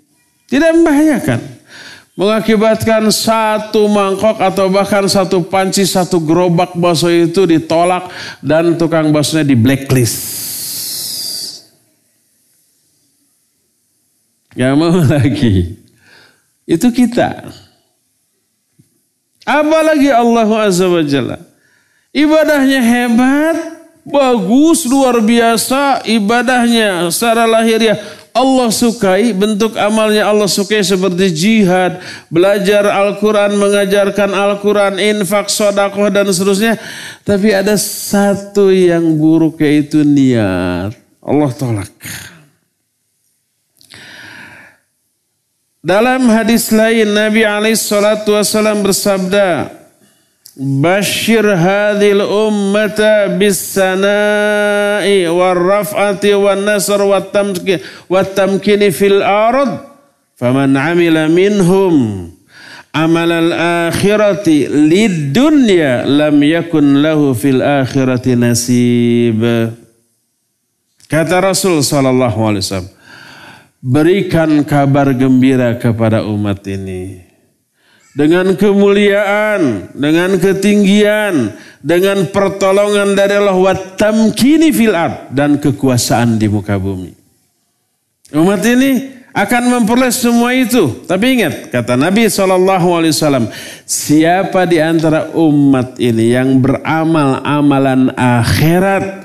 S2: Tidak membahayakan. Mengakibatkan satu mangkok atau bahkan satu panci, satu gerobak bakso itu ditolak dan tukang baksonya di blacklist. Gak mau lagi. Itu kita. Apalagi Allah Azza wa Jalla. Ibadahnya hebat, bagus, luar biasa ibadahnya secara lahiriah. Allah sukai, bentuk amalnya Allah sukai seperti jihad, belajar Al-Quran, mengajarkan Al-Quran, infak, sodakoh dan seterusnya. Tapi ada satu yang buruk yaitu niat. Allah tolak. Dalam hadis lain Nabi alaihi bersabda, Bashir hadhil ummata bis sana'i wal raf'ati wal nasr wat tamkini fil ard faman amila minhum amal al akhirati lid dunya lam yakun lahu fil akhirati nasib kata Rasul sallallahu alaihi wasallam berikan kabar gembira kepada umat ini dengan kemuliaan, dengan ketinggian, dengan pertolongan dari Allah wa tamkini fil ard dan kekuasaan di muka bumi. Umat ini akan memperoleh semua itu. Tapi ingat kata Nabi SAW, siapa di antara umat ini yang beramal amalan akhirat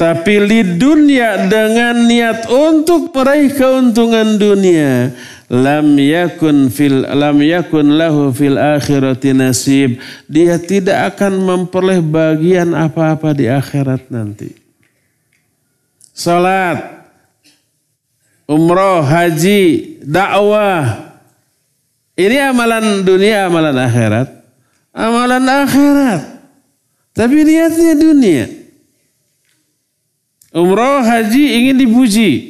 S2: tapi di dunia dengan niat untuk meraih keuntungan dunia lam yakun fil lam yakun lahu fil akhirati nasib. Dia tidak akan memperoleh bagian apa-apa di akhirat nanti. Salat umroh haji dakwah. Ini amalan dunia amalan akhirat. Amalan akhirat. Tapi niatnya dunia. Umroh haji ingin dipuji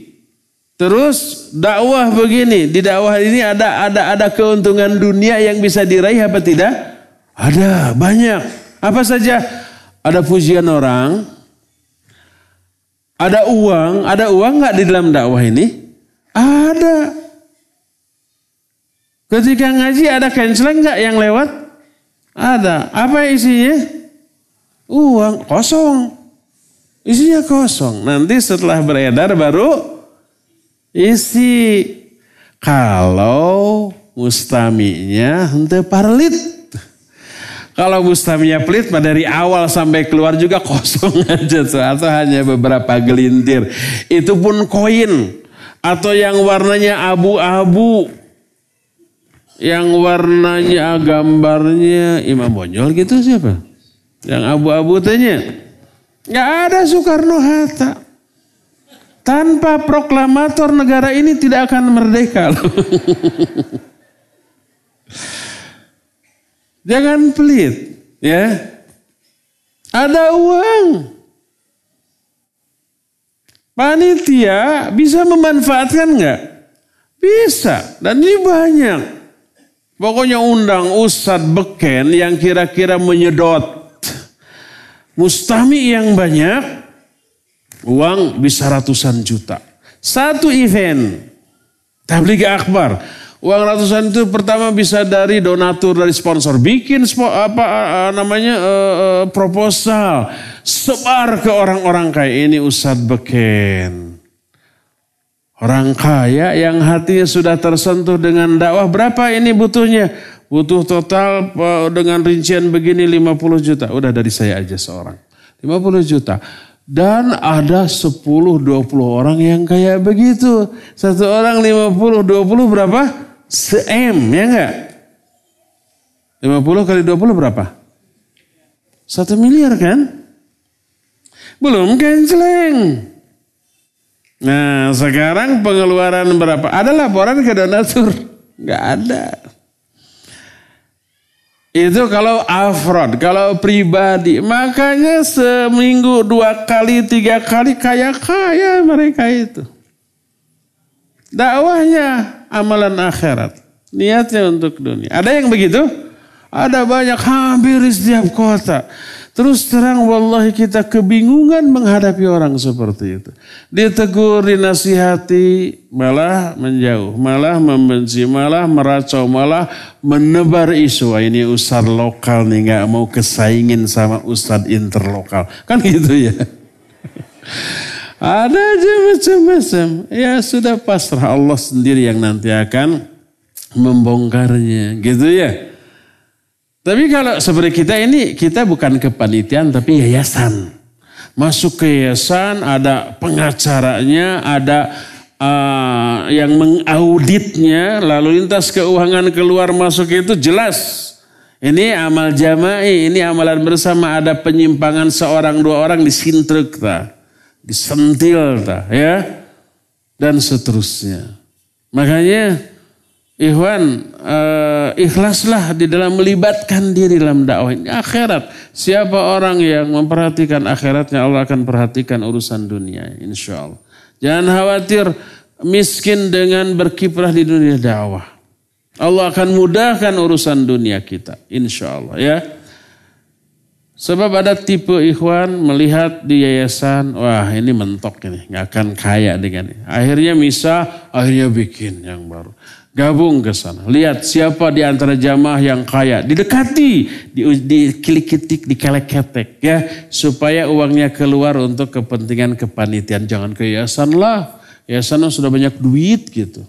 S2: Terus dakwah begini, di dakwah ini ada ada ada keuntungan dunia yang bisa diraih apa tidak? Ada, banyak. Apa saja? Ada pujian orang, ada uang, ada uang nggak di dalam dakwah ini? Ada. Ketika ngaji ada canceling nggak yang lewat? Ada. Apa isinya? Uang kosong. Isinya kosong. Nanti setelah beredar baru isi kalau mustaminya hente parlit Kalau mustaminya pelit dari awal sampai keluar juga kosong aja. Atau hanya beberapa gelintir. Itu pun koin. Atau yang warnanya abu-abu. Yang warnanya gambarnya Imam Bonjol gitu siapa? Yang abu-abu tanya. Gak ada Soekarno-Hatta. Tanpa proklamator negara ini tidak akan merdeka. Jangan pelit, ya. Ada uang. Panitia bisa memanfaatkan nggak? Bisa, dan ini banyak. Pokoknya undang Ustadz Beken yang kira-kira menyedot mustami yang banyak, uang bisa ratusan juta. Satu event, tabligh akbar, Uang ratusan itu pertama bisa dari donatur dari sponsor, bikin apa namanya uh, uh, proposal, sebar ke orang-orang kaya ini Ustadz Beken. Orang kaya yang hatinya sudah tersentuh dengan dakwah berapa ini butuhnya? Butuh total dengan rincian begini 50 juta. Udah dari saya aja seorang. 50 juta. Dan ada 10-20 orang yang kayak begitu. Satu orang 50, 20 berapa? Se-M, ya enggak? 50 kali 20 berapa? Satu miliar kan? Belum kenceleng. Nah sekarang pengeluaran berapa? Ada laporan ke donatur? Enggak ada. Itu kalau afrod, kalau pribadi. Makanya seminggu dua kali, tiga kali kaya-kaya mereka itu. Dakwahnya amalan akhirat. Niatnya untuk dunia. Ada yang begitu? Ada banyak hampir di setiap kota. Terus terang wallahi kita kebingungan menghadapi orang seperti itu. Ditegur, dinasihati, malah menjauh, malah membenci, malah meracau, malah menebar isu. Ini ustad lokal nih nggak mau kesaingin sama ustad interlokal. Kan gitu ya. Ada aja macam-macam. Ya sudah pasrah Allah sendiri yang nanti akan membongkarnya. Gitu ya. Tapi kalau seperti kita ini, kita bukan kepanitiaan tapi yayasan. Masuk ke yayasan, ada pengacaranya, ada uh, yang mengauditnya, lalu lintas keuangan keluar masuk itu jelas. Ini amal jama'i, ini amalan bersama, ada penyimpangan seorang dua orang disintruk. Tak disentil tak ya dan seterusnya. Makanya Ikhwan uh, ikhlaslah di dalam melibatkan diri dalam dakwah ini akhirat. Siapa orang yang memperhatikan akhiratnya Allah akan perhatikan urusan dunia insya Allah. Jangan khawatir miskin dengan berkiprah di dunia dakwah. Allah akan mudahkan urusan dunia kita insya Allah ya. Sebab ada tipe ikhwan melihat di yayasan, wah ini mentok ini, nggak akan kaya dengan ini. Akhirnya misah, akhirnya bikin yang baru. Gabung ke sana. Lihat siapa di antara jamaah yang kaya. Didekati, di, dikilikitik, dikeleketek ya. Supaya uangnya keluar untuk kepentingan kepanitiaan. Jangan ke yayasan lah. Yayasan sudah banyak duit gitu.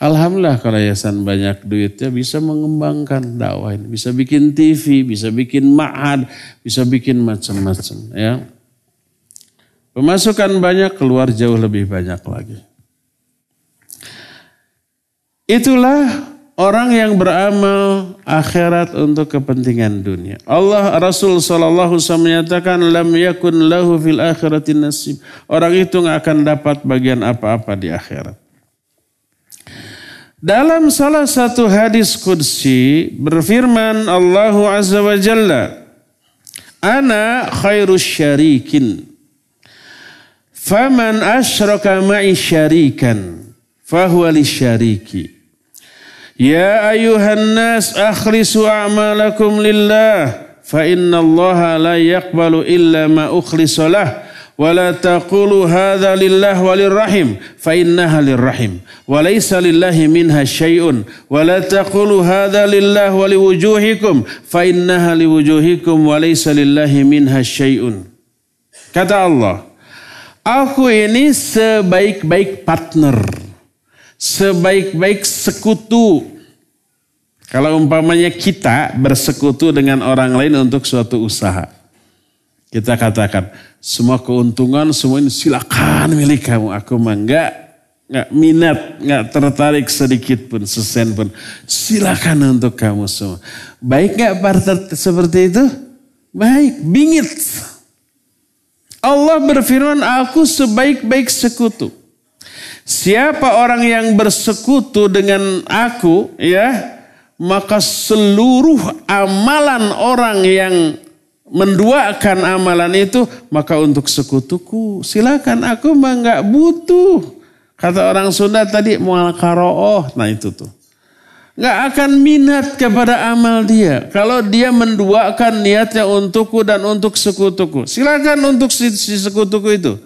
S2: Alhamdulillah kalau yayasan banyak duitnya bisa mengembangkan dakwah ini. Bisa bikin TV, bisa bikin ma'ad, bisa bikin macam-macam ya. Pemasukan banyak, keluar jauh lebih banyak lagi. Itulah orang yang beramal akhirat untuk kepentingan dunia. Allah Rasul Shallallahu Wasallam menyatakan lam yakun lahu fil akhiratin nasib. Orang itu nggak akan dapat bagian apa-apa di akhirat. Dalam salah satu hadis kudsi berfirman Allah Azza wa Jalla, Ana khairus syarikin. Faman asyraka ma'i syarikan. Fahuwa li syariki. Ya ayuhan nas akhlisu a'malakum. Fa inna Allah la yakbalu illa ma ukhlisalah wala taqulu hadza lillah walirrahim fa innaha lirrahim. Wa laysa lillahi minha syai'un wala taqulu hadza lillah waliwujuhikum fa wa kata Allah aku ini sebaik-baik partner sebaik-baik sekutu Kalau umpamanya kita bersekutu dengan orang lain untuk suatu usaha. Kita katakan, semua keuntungan semua ini silakan milik kamu. Aku mah enggak, enggak minat, enggak tertarik sedikit pun, sesen pun. Silakan untuk kamu semua. Baik enggak partner seperti itu? Baik, bingit. Allah berfirman, aku sebaik-baik sekutu. Siapa orang yang bersekutu dengan aku, ya, maka seluruh amalan orang yang menduakan amalan itu maka untuk sekutuku silakan aku mah nggak butuh. Kata orang Sunda tadi mual karooh. Nah itu tuh. Nggak akan minat kepada amal dia. Kalau dia menduakan niatnya untukku dan untuk sekutuku. Silakan untuk si, si sekutuku itu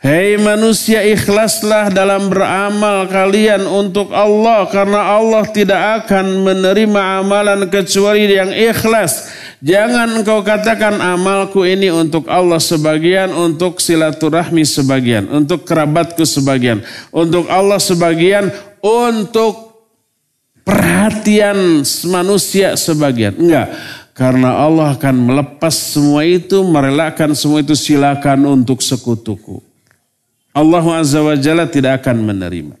S2: Hei manusia ikhlaslah dalam beramal kalian untuk Allah karena Allah tidak akan menerima amalan kecuali yang ikhlas. Jangan engkau katakan amalku ini untuk Allah sebagian, untuk silaturahmi sebagian, untuk kerabatku sebagian, untuk Allah sebagian, untuk perhatian manusia sebagian. Enggak. Karena Allah akan melepas semua itu, merelakan semua itu silakan untuk sekutuku. Allah Azza wa Jalla tidak akan menerima.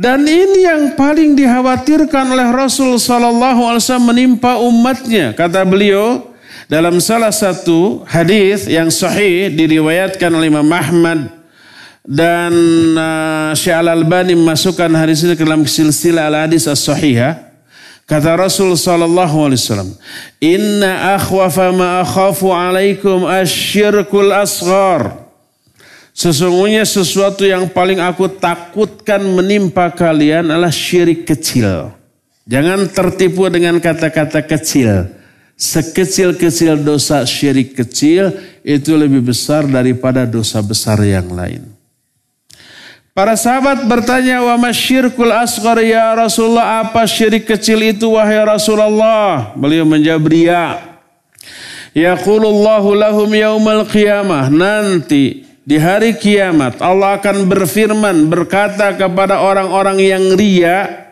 S2: Dan ini yang paling dikhawatirkan oleh Rasul Sallallahu Alaihi Wasallam menimpa umatnya. Kata beliau dalam salah satu hadis yang sahih diriwayatkan oleh Imam Ahmad dan uh, Syekh Al Albani memasukkan hadis ini ke dalam silsilah al hadis as sahihah. Kata Rasul sallallahu alaihi wasallam, "Inna akhwafa ma akhafu alaikum asyirkul asghar." Sesungguhnya sesuatu yang paling aku takutkan menimpa kalian adalah syirik kecil. Jangan tertipu dengan kata-kata kecil. Sekecil-kecil dosa syirik kecil itu lebih besar daripada dosa besar yang lain. Para sahabat bertanya, wa masyirkul asghar ya Rasulullah, apa syirik kecil itu wahai Rasulullah? Beliau menjawab ria. Yaqulullahu lahum yaumal qiyamah. Nanti di hari kiamat Allah akan berfirman berkata kepada orang-orang yang ria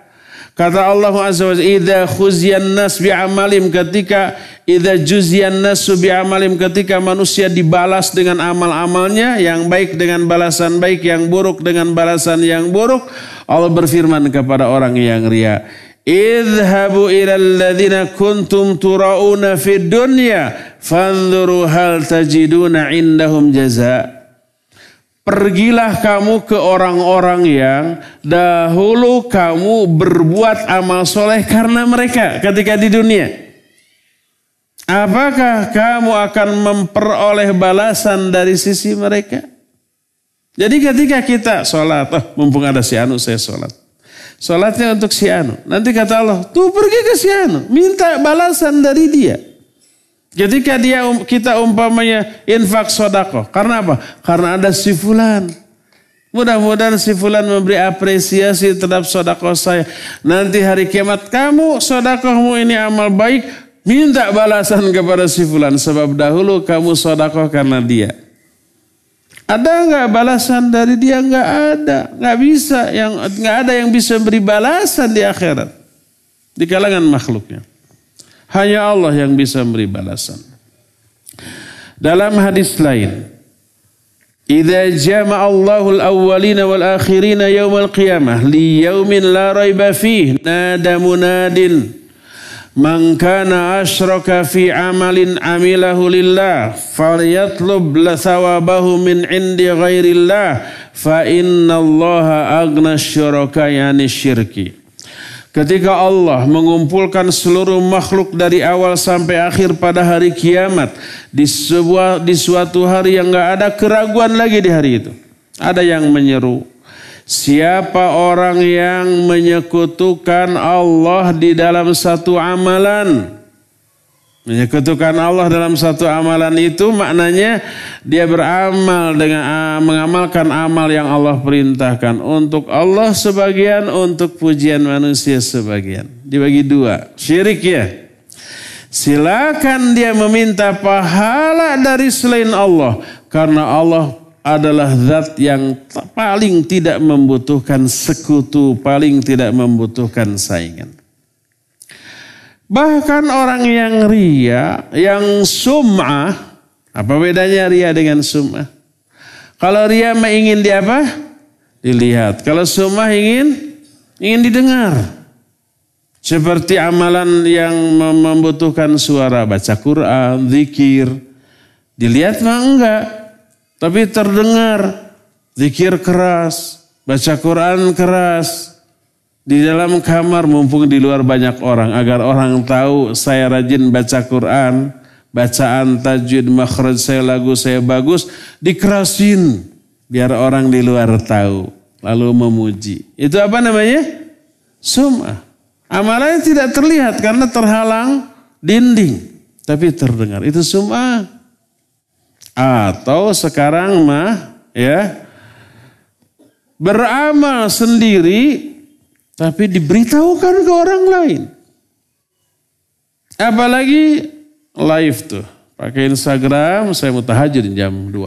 S2: kata Allah Azza wa idza khuziyan nas bi amalim ketika idza juziyan nas bi amalim ketika manusia dibalas dengan amal-amalnya yang baik dengan balasan baik yang buruk dengan balasan yang buruk Allah berfirman kepada orang yang ria Idhabu ila alladhina kuntum turauna fid dunya fanzuru hal tajiduna indahum jazaa Pergilah kamu ke orang-orang yang dahulu kamu berbuat amal soleh karena mereka ketika di dunia. Apakah kamu akan memperoleh balasan dari sisi mereka? Jadi ketika kita sholat, oh, mumpung ada si Anu saya sholat. Sholatnya untuk si Anu. Nanti kata Allah, tuh pergi ke si Anu. Minta balasan dari dia. Ketika dia um, kita umpamanya infak sodako. Karena apa? Karena ada si fulan. Mudah-mudahan si fulan memberi apresiasi terhadap sodako saya. Nanti hari kiamat kamu sodakohmu ini amal baik. Minta balasan kepada si fulan. Sebab dahulu kamu sodakoh karena dia. Ada nggak balasan dari dia? Nggak ada, nggak bisa. Yang nggak ada yang bisa beri balasan di akhirat di kalangan makhluknya. Hanya Allah yang bisa memberi balasan. Dalam hadis lain, "Idza jama'a Allahu al-awwalina wal akhirina yawmal qiyamah li yawmin la raiba fih nada munadin man kana asyraka fi amalin amilahu lillah falyatlub la thawabahu min indi ghairillah fa inna Allah aghna syuraka yani syirki." Ketika Allah mengumpulkan seluruh makhluk dari awal sampai akhir pada hari kiamat di sebuah di suatu hari yang nggak ada keraguan lagi di hari itu. Ada yang menyeru, siapa orang yang menyekutukan Allah di dalam satu amalan, Menyekutukan Allah dalam satu amalan itu maknanya dia beramal dengan uh, mengamalkan amal yang Allah perintahkan untuk Allah sebagian, untuk pujian manusia sebagian. Dibagi dua, syirik ya. Silakan dia meminta pahala dari selain Allah karena Allah adalah zat yang paling tidak membutuhkan sekutu, paling tidak membutuhkan saingan. Bahkan orang yang ria, yang sum'ah, apa bedanya ria dengan sum'ah? Kalau ria ingin di apa? Dilihat. Kalau sum'ah ingin ingin didengar. Seperti amalan yang membutuhkan suara baca Quran, zikir. Dilihat mah enggak, tapi terdengar. Zikir keras, baca Quran keras. Di dalam kamar mumpung di luar banyak orang agar orang tahu saya rajin baca Quran, bacaan tajwid makhraj saya lagu saya bagus, dikerasin biar orang di luar tahu lalu memuji. Itu apa namanya? Sum'ah. Amalannya tidak terlihat karena terhalang dinding, tapi terdengar. Itu sum'ah. Atau sekarang mah ya beramal sendiri tapi diberitahukan ke orang lain. Apalagi live tuh. Pakai Instagram, saya mau tahajud jam 2.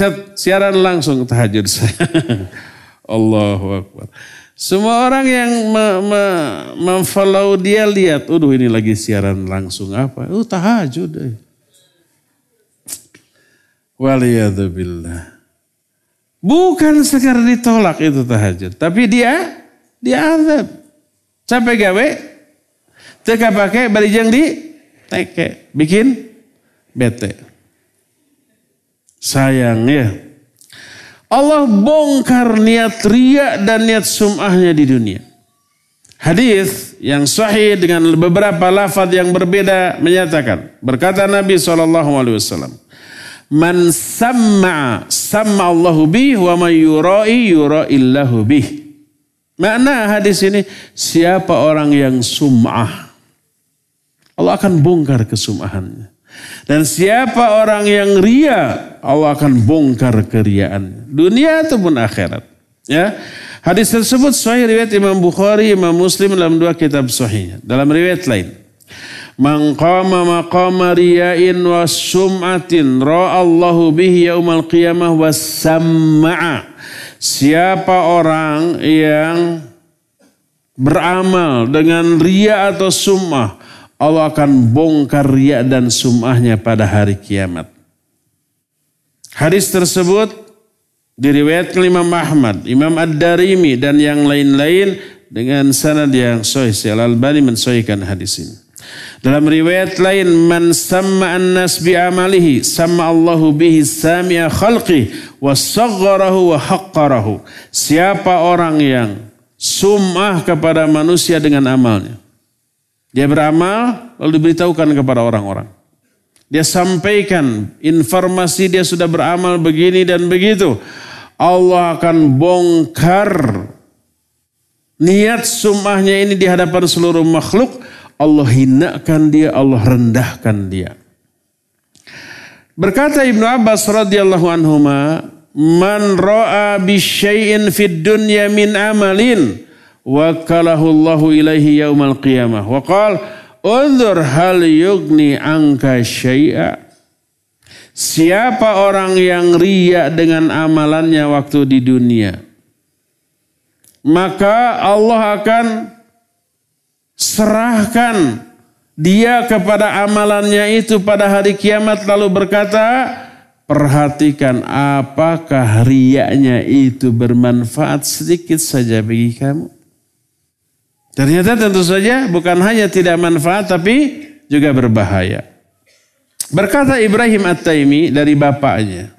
S2: Cat, siaran langsung tahajud saya. Allahu Akbar. Semua orang yang memfollow dia lihat, udah ini lagi siaran langsung apa? Oh tahajud deh. Waliyadzubillah. Bukan sekedar ditolak itu tahajud. Tapi dia, dia azab. Capek gawe, teka pakai barijang di teke. Bikin bete. Sayang ya. Allah bongkar niat ria dan niat sum'ahnya di dunia. Hadis yang sahih dengan beberapa lafaz yang berbeda menyatakan berkata Nabi saw Man sam'a sam'a Allahu bih wa man yurai yuraillahu bih. Makna hadis ini siapa orang yang sum'ah Allah akan bongkar kesum'ahannya. Dan siapa orang yang ria Allah akan bongkar keriaan dunia ataupun akhirat. Ya. Hadis tersebut sahih riwayat Imam Bukhari, Imam Muslim dalam dua kitab sahihnya. Dalam riwayat lain, Man qama maqama riya'in wa sum'atin ra'allahu bihi yaumal qiyamah wa samma'a. Siapa orang yang beramal dengan ria atau sum'ah, Allah akan bongkar ria dan sum'ahnya pada hari kiamat. Hadis tersebut diriwayatkan Imam Ahmad, Imam Ad-Darimi dan yang lain-lain dengan sanad yang sahih. Al-Albani mensahihkan hadis ini. Dalam riwayat lain, man sama an-nas bi amalihi, sama Allahu bihi sami'a khalqi, wa sagharahu wa haqqarahu. Siapa orang yang sumah kepada manusia dengan amalnya. Dia beramal, lalu diberitahukan kepada orang-orang. Dia sampaikan informasi dia sudah beramal begini dan begitu. Allah akan bongkar niat sumahnya ini di hadapan seluruh makhluk Allah hinakan dia, Allah rendahkan dia. Berkata Ibnu Abbas radhiyallahu anhu, "Man ra'a bi syai'in fid dunya min amalin wakalahu Allahu ilaihi yaumal qiyamah." Wa qala, "Unzur hal yugni anka syai'a." Siapa orang yang ria dengan amalannya waktu di dunia, maka Allah akan serahkan dia kepada amalannya itu pada hari kiamat lalu berkata, perhatikan apakah riaknya itu bermanfaat sedikit saja bagi kamu. Ternyata tentu saja bukan hanya tidak manfaat tapi juga berbahaya. Berkata Ibrahim At-Taimi dari bapaknya.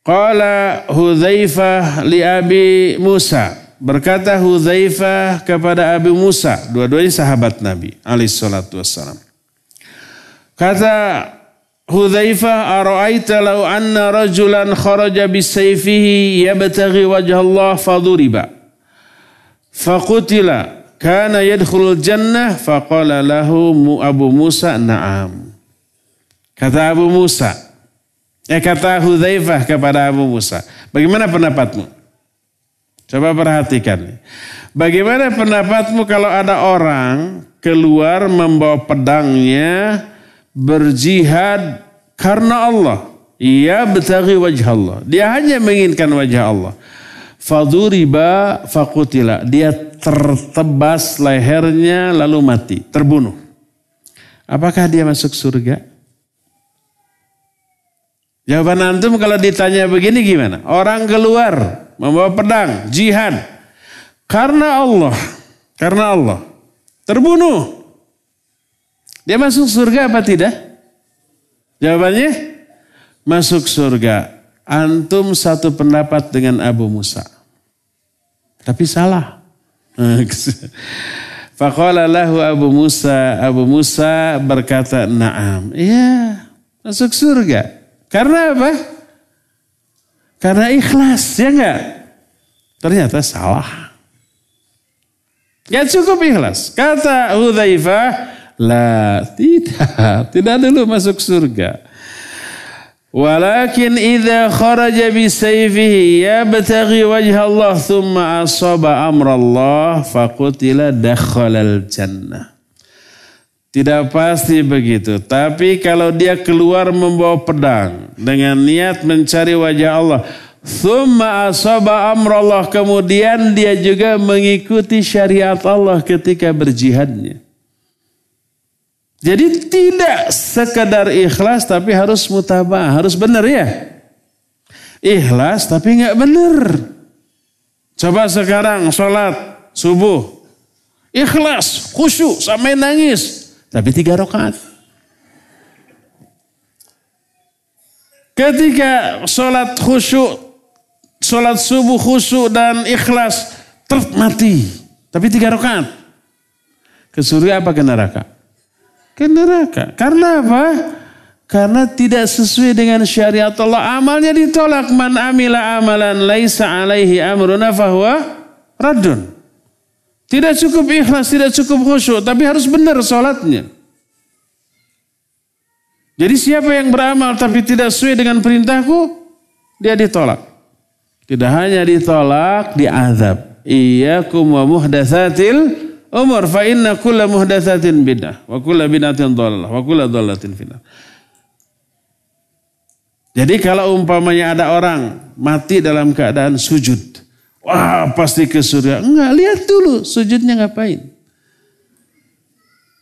S2: Qala Hudzaifah li Abi Musa. Berkata Hudzaifah kepada Abu Musa, dua-duanya sahabat Nabi alaihi salatu wassalam. Kata Hudzaifah, "Ara'aita law anna rajulan kharaja bisayfihi yabtaghi wajha Allah faduriba." Faqutila kana yadkhulul jannah faqala lahu Abu Musa na'am. Kata Abu Musa, eh kata Hudzaifah kepada Abu Musa, bagaimana pendapatmu? Coba perhatikan. Bagaimana pendapatmu kalau ada orang keluar membawa pedangnya berjihad karena Allah. Ia betagi wajah Allah. Dia hanya menginginkan wajah Allah. Faduriba fakutila. Dia tertebas lehernya lalu mati, terbunuh. Apakah dia masuk surga? Jawaban antum kalau ditanya begini gimana? Orang keluar membawa pedang, jihad. Karena Allah, karena Allah. Terbunuh. Dia masuk surga apa tidak? Jawabannya masuk surga. Antum satu pendapat dengan Abu Musa. Tapi salah. Faqala lahu Abu Musa, Abu Musa berkata, "Na'am." Iya, masuk surga. Karena apa? Karena ikhlas, ya enggak? Ternyata salah. Ya cukup ikhlas. Kata Hudzaifah, la tidak, tidak dulu masuk surga. Walakin idza kharaja bi sayfihi yabtaghi wajha Allah thumma asaba amra Allah faqutila dakhala jannah. Tidak pasti begitu. Tapi kalau dia keluar membawa pedang dengan niat mencari wajah Allah. Thumma asaba amrallah. Kemudian dia juga mengikuti syariat Allah ketika berjihadnya. Jadi tidak sekedar ikhlas tapi harus mutabah. Harus benar ya. Ikhlas tapi nggak benar. Coba sekarang sholat subuh. Ikhlas, khusyuk, sampai nangis. Tapi tiga rakaat. Ketika sholat khusyuk, sholat subuh khusyuk dan ikhlas, termati. Tapi tiga rakaat. Ke surga apa ke neraka? Ke neraka. Karena apa? Karena tidak sesuai dengan syariat Allah. Amalnya ditolak. Man amila amalan laisa alaihi amruna fahuwa radun. Tidak cukup ikhlas, tidak cukup khusyuk, tapi harus benar sholatnya. Jadi siapa yang beramal tapi tidak sesuai dengan perintahku, dia ditolak. Tidak hanya ditolak, diazab. Iyyakum wa muhdatsatil umur fa inna kulla muhdatsatin bidah wa kulla bid'atin dhalalah wa kulla dhalatin finnar. Jadi kalau umpamanya ada orang mati dalam keadaan sujud, Wah pasti ke surga. Enggak, lihat dulu sujudnya ngapain.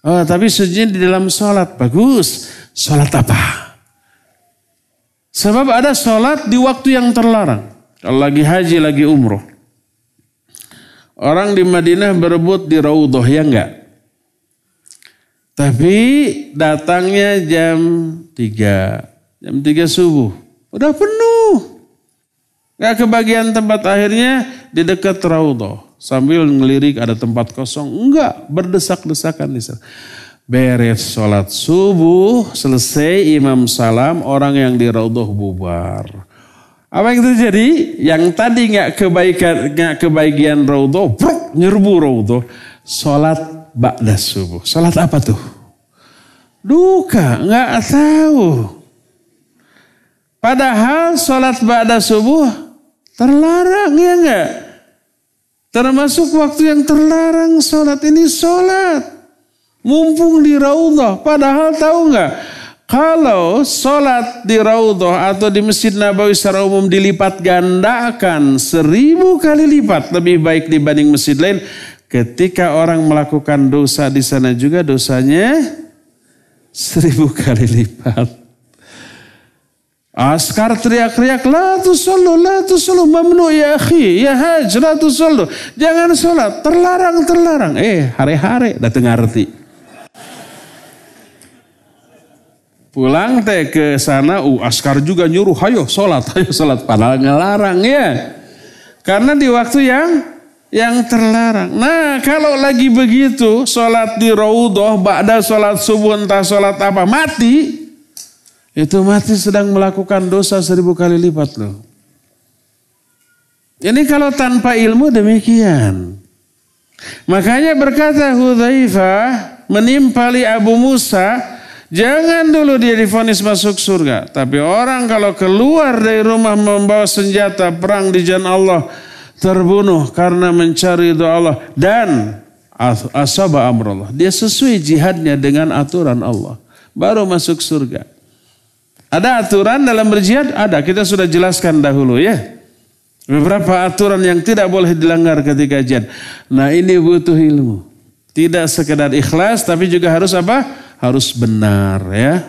S2: Oh, tapi sujudnya di dalam sholat. Bagus. Sholat apa? Sebab ada sholat di waktu yang terlarang. Kalau lagi haji, lagi umroh. Orang di Madinah berebut di Raudhah, ya enggak? Tapi datangnya jam 3. Jam 3 subuh. Udah penuh. Gak kebagian tempat akhirnya di dekat Raudhah. Sambil ngelirik ada tempat kosong. Enggak, berdesak-desakan di sana. Beres sholat subuh, selesai imam salam, orang yang di Raudhah bubar. Apa yang terjadi? Yang tadi nggak kebaikan, nggak kebagian Raudhah, bruk, nyerbu Raudhah. Sholat ba'da subuh. Sholat apa tuh? Duka, nggak tahu. Padahal sholat ba'da subuh Terlarang ya enggak? Termasuk waktu yang terlarang sholat ini sholat. Mumpung di Raudhah. Padahal tahu enggak? Kalau sholat di Raudhah atau di Masjid Nabawi secara umum dilipat gandakan seribu kali lipat. Lebih baik dibanding masjid lain. Ketika orang melakukan dosa di sana juga dosanya seribu kali lipat. Askar teriak-teriak, la tusallu, la tusallu, mamnu ya akhi, ya haj, la tusallu. Jangan sholat, terlarang, terlarang. Eh, hari-hari, datang ngerti. Pulang teh ke sana, uh, askar juga nyuruh, ayo sholat, ayo sholat. Padahal ngelarang ya. Karena di waktu yang yang terlarang. Nah kalau lagi begitu, sholat di raudhah, ba'da sholat subuh, entah sholat apa, mati. Itu mati sedang melakukan dosa seribu kali lipat loh. Ini kalau tanpa ilmu demikian. Makanya berkata Hudzaifah menimpali Abu Musa, jangan dulu dia difonis masuk surga. Tapi orang kalau keluar dari rumah membawa senjata perang di jalan Allah, terbunuh karena mencari doa Allah dan asaba amrullah. Dia sesuai jihadnya dengan aturan Allah. Baru masuk surga. Ada aturan dalam berjihad? Ada. Kita sudah jelaskan dahulu ya. Beberapa aturan yang tidak boleh dilanggar ketika jihad. Nah ini butuh ilmu. Tidak sekedar ikhlas tapi juga harus apa? Harus benar ya.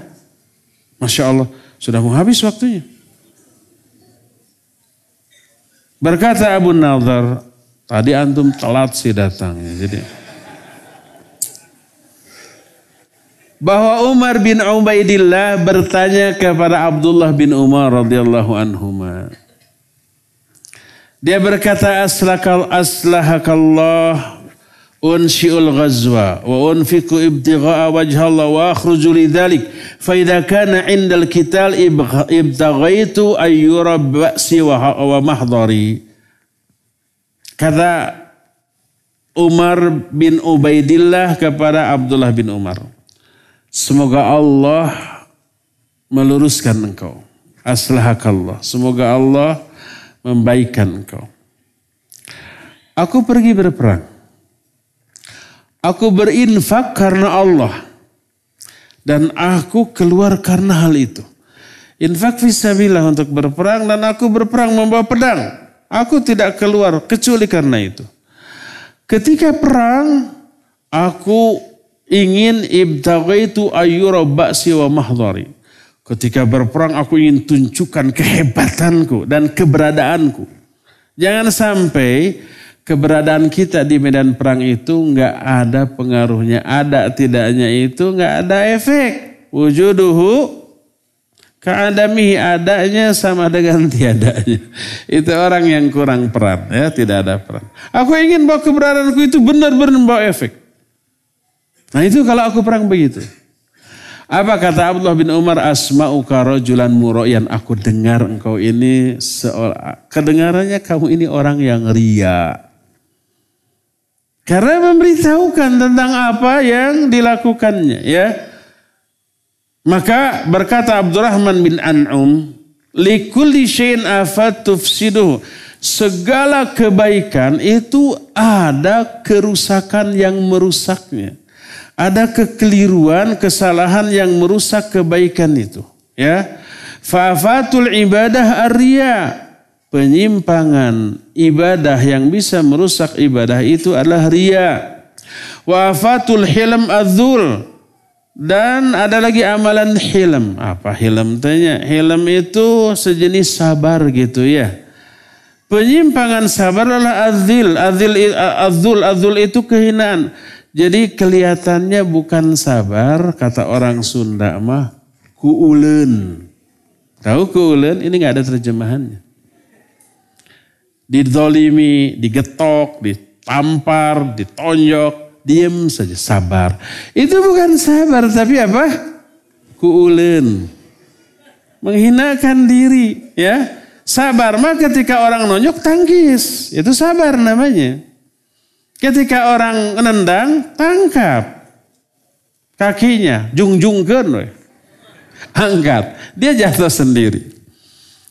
S2: Masya Allah. Sudah mau habis waktunya. Berkata Abu Nadhar, tadi antum telat sih datangnya. Jadi bahwa Umar bin Ubaidillah bertanya kepada Abdullah bin Umar radhiyallahu anhuma. Dia berkata aslakal aslahakallah unshi'ul ghazwa wa unfiku ibtigha'a wajhallah wa akhruju lidzalik fa idza kana 'indal qital ibtaghaitu ayyura ba'si wa mahdari kata Umar bin Ubaidillah kepada Abdullah bin Umar semoga Allah meluruskan engkau aslahakallah semoga Allah membaikkan engkau. Aku pergi berperang. Aku berinfak karena Allah. Dan aku keluar karena hal itu. Infak visabilah untuk berperang dan aku berperang membawa pedang. Aku tidak keluar kecuali karena itu. Ketika perang, aku ingin ibtagaitu ayyura ba'si wa mahdari. Ketika berperang aku ingin tunjukkan kehebatanku dan keberadaanku. Jangan sampai keberadaan kita di medan perang itu nggak ada pengaruhnya. Ada tidaknya itu nggak ada efek. Wujuduhu keadamihi adanya sama dengan tiadanya. Itu orang yang kurang peran ya tidak ada peran. Aku ingin bahwa keberadaanku itu benar-benar membawa efek. Nah itu kalau aku perang begitu. Apa kata Abdullah bin Umar asma'uka rajulan muroyan aku dengar engkau ini seorang kedengarannya kamu ini orang yang ria. Karena memberitahukan tentang apa yang dilakukannya ya. Maka berkata Abdurrahman bin An'um, likulli syai'in afat tufsiduh. Segala kebaikan itu ada kerusakan yang merusaknya ada kekeliruan, kesalahan yang merusak kebaikan itu. Ya, fafatul ibadah arya. Penyimpangan ibadah yang bisa merusak ibadah itu adalah ria. Wafatul hilm adzul. Dan ada lagi amalan hilm. Apa hilm tanya? Hilm itu sejenis sabar gitu ya. Penyimpangan sabar adalah adzil. Adzil, adzul, adzul itu kehinaan. Jadi kelihatannya bukan sabar, kata orang Sunda mah kuulen. Tahu kuulen? Ini nggak ada terjemahannya. Didolimi, digetok, ditampar, ditonjok, diem saja sabar. Itu bukan sabar, tapi apa? Kuulen. Menghinakan diri, ya. Sabar mah ketika orang nonjok tangkis, itu sabar namanya. Ketika orang nendang, tangkap kakinya, jungjungkan, angkat, dia jatuh sendiri.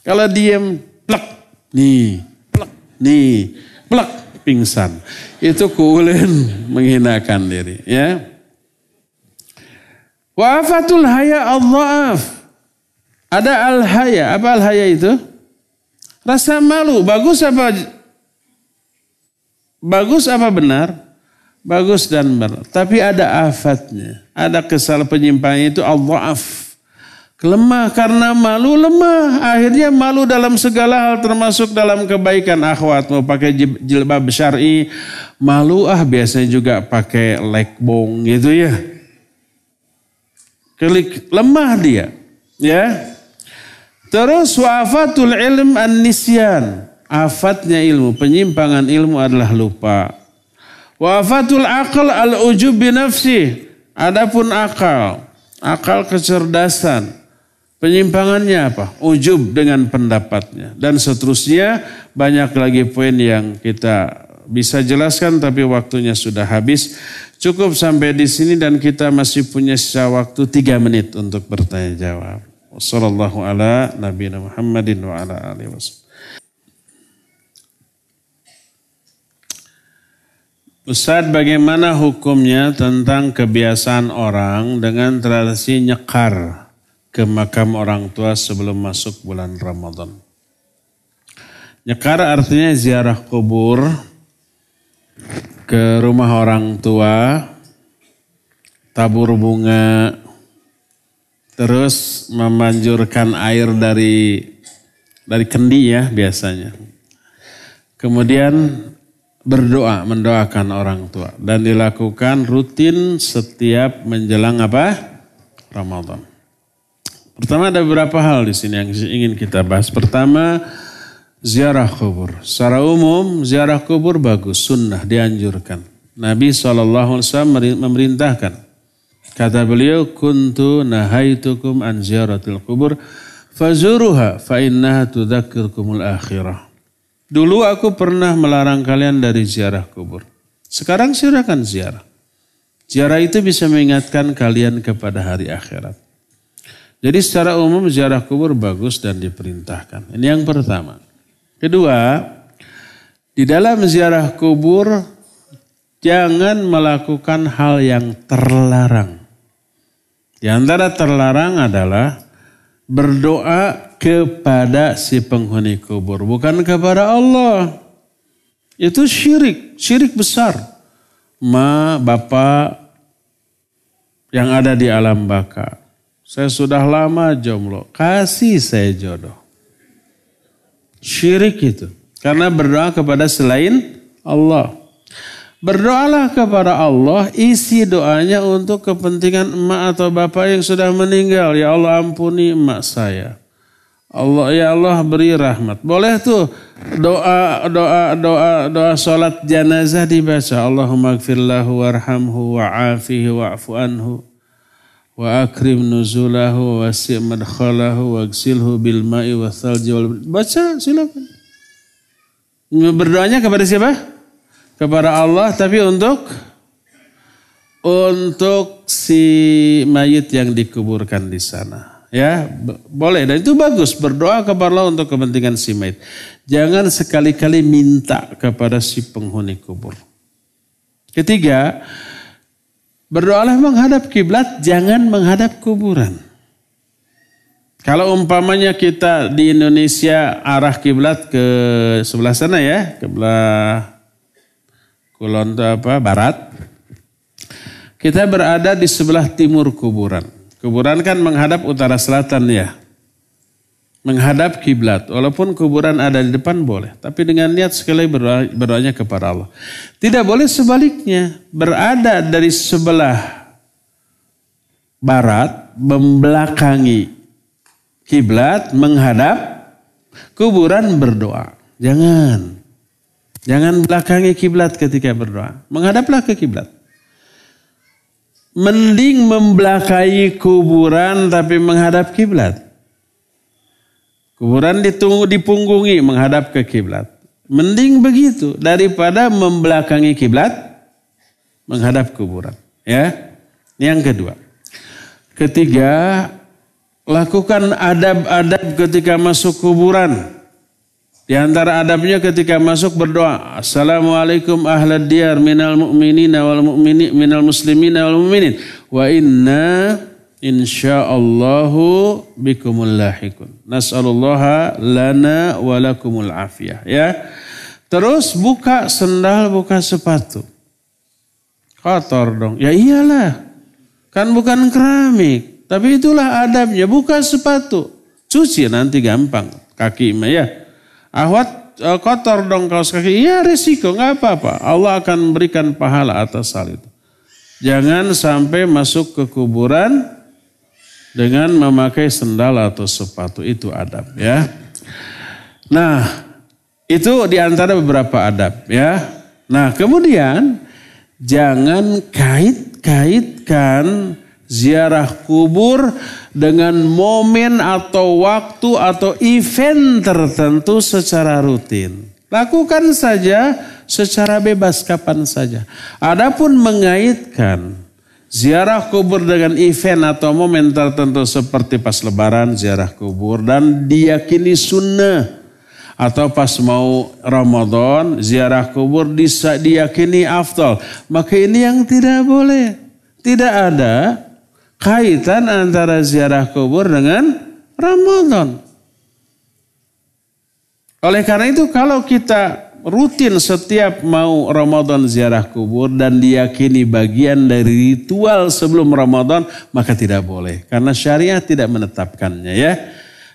S2: Kalau diem, plek, nih, plek, nih, plek, pingsan. Itu kuulen menghinakan diri, ya. Wafatul haya Allah. Ada al haya, apa al haya itu? Rasa malu, bagus apa Bagus apa benar? Bagus dan benar. Tapi ada afatnya. Ada kesalahan penyimpangan itu al-dha'af. Lemah karena malu lemah. Akhirnya malu dalam segala hal termasuk dalam kebaikan akhwat. Mau pakai jilbab syari. Malu ah biasanya juga pakai lekbong gitu ya. Kelik, lemah dia. Ya. Terus wafatul ilm an-nisyan afatnya ilmu, penyimpangan ilmu adalah lupa. Wafatul akal al-ujub binafsi. Adapun akal, akal kecerdasan. Penyimpangannya apa? Ujub dengan pendapatnya. Dan seterusnya banyak lagi poin yang kita bisa jelaskan tapi waktunya sudah habis. Cukup sampai di sini dan kita masih punya sisa waktu tiga menit untuk bertanya jawab. Wassalamualaikum ala nabiyina Muhammadin wa ala alihi wasallam. Ustadz bagaimana hukumnya tentang kebiasaan orang dengan tradisi nyekar ke makam orang tua sebelum masuk bulan Ramadan? Nyekar artinya ziarah kubur ke rumah orang tua, tabur bunga, terus memanjurkan air dari dari kendi ya biasanya. Kemudian berdoa, mendoakan orang tua dan dilakukan rutin setiap menjelang apa? Ramadan. Pertama ada beberapa hal di sini yang ingin kita bahas. Pertama, ziarah kubur. Secara umum ziarah kubur bagus, sunnah, dianjurkan. Nabi SAW memerintahkan. Kata beliau, kuntu nahaitukum an ziaratil kubur, fazuruha fa innaha tudakirkumul akhirah. Dulu aku pernah melarang kalian dari ziarah kubur. Sekarang silakan ziarah. Ziarah itu bisa mengingatkan kalian kepada hari akhirat. Jadi secara umum ziarah kubur bagus dan diperintahkan. Ini yang pertama. Kedua, di dalam ziarah kubur jangan melakukan hal yang terlarang. Di antara terlarang adalah berdoa kepada si penghuni kubur, bukan kepada Allah. Itu syirik, syirik besar. Ma, bapak yang ada di alam baka. Saya sudah lama jomblo, kasih saya jodoh. Syirik itu. Karena berdoa kepada selain Allah. Berdoalah kepada Allah, isi doanya untuk kepentingan emak atau bapak yang sudah meninggal. Ya Allah ampuni emak saya. Allah ya Allah beri rahmat. Boleh tuh doa doa doa doa salat jenazah dibaca. Allahumma gfirlahu warhamhu wa'afihi wa'fu anhu wa akrim nuzulahu wa wasi' madkhalahu wa gsilhu bil ma'i wa thalji baca silakan berdoanya kepada siapa kepada Allah tapi untuk untuk si mayit yang dikuburkan di sana. Ya boleh. Dan itu bagus. Berdoa kepada Allah untuk kepentingan si mayit. Jangan sekali-kali minta kepada si penghuni kubur. Ketiga Berdoalah menghadap kiblat, jangan menghadap kuburan. Kalau umpamanya kita di Indonesia arah kiblat ke sebelah sana ya, ke kulon apa barat. Kita berada di sebelah timur kuburan. Kuburan kan menghadap utara selatan ya menghadap kiblat. Walaupun kuburan ada di depan boleh. Tapi dengan niat sekali berdoa, berdoanya kepada Allah. Tidak boleh sebaliknya. Berada dari sebelah barat membelakangi kiblat menghadap kuburan berdoa. Jangan. Jangan belakangi kiblat ketika berdoa. Menghadaplah ke kiblat. Mending membelakangi kuburan tapi menghadap kiblat. Kuburan ditunggu dipunggungi menghadap ke kiblat. Mending begitu daripada membelakangi kiblat menghadap kuburan. Ya. Yang kedua. Ketiga, lakukan adab-adab ketika masuk kuburan. Di antara adabnya ketika masuk berdoa, Assalamualaikum ahlad diyar minal mu'minina wal mu'mini minal muslimina wal mu'minin wa inna insyaallahu bikumul lahikun. Nas'alullaha lana walakumul afiyah. Ya. Terus buka sendal, buka sepatu. Kotor dong. Ya iyalah. Kan bukan keramik. Tapi itulah adabnya. Buka sepatu. Cuci nanti gampang. Kaki mah ya. Ahwat eh, kotor dong kaos kaki. Iya resiko nggak apa-apa. Allah akan memberikan pahala atas hal itu. Jangan sampai masuk ke kuburan dengan memakai sendal atau sepatu itu adab ya. Nah, itu di antara beberapa adab ya. Nah, kemudian jangan kait-kaitkan ziarah kubur dengan momen atau waktu atau event tertentu secara rutin. Lakukan saja secara bebas kapan saja. Adapun mengaitkan Ziarah kubur dengan event atau momen tertentu seperti pas lebaran ziarah kubur dan diyakini sunnah. Atau pas mau Ramadan ziarah kubur diyakini afdal. Maka ini yang tidak boleh. Tidak ada kaitan antara ziarah kubur dengan Ramadan. Oleh karena itu kalau kita rutin setiap mau Ramadan ziarah kubur dan diyakini bagian dari ritual sebelum Ramadan maka tidak boleh karena syariat tidak menetapkannya ya.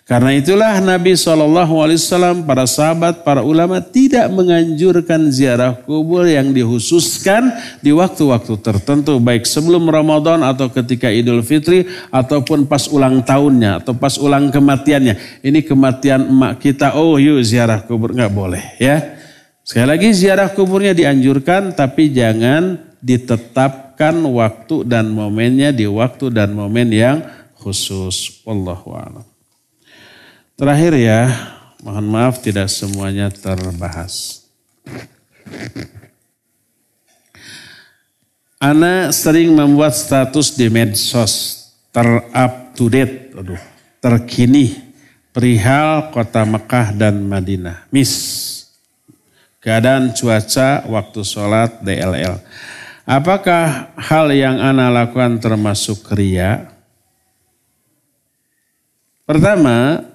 S2: Karena itulah Nabi SAW, para sahabat, para ulama tidak menganjurkan ziarah kubur yang dikhususkan di waktu-waktu tertentu. Baik sebelum Ramadan atau ketika Idul Fitri ataupun pas ulang tahunnya atau pas ulang kematiannya. Ini kematian emak kita, oh yuk ziarah kubur. Nggak boleh ya. Sekali lagi ziarah kuburnya dianjurkan tapi jangan ditetapkan waktu dan momennya di waktu dan momen yang khusus. Wallahu. Terakhir ya, mohon maaf tidak semuanya terbahas. Ana sering membuat status di medsos terup to date, aduh, terkini perihal kota Mekah dan Madinah. Miss, keadaan cuaca waktu sholat DLL. Apakah hal yang Ana lakukan termasuk ria? Pertama,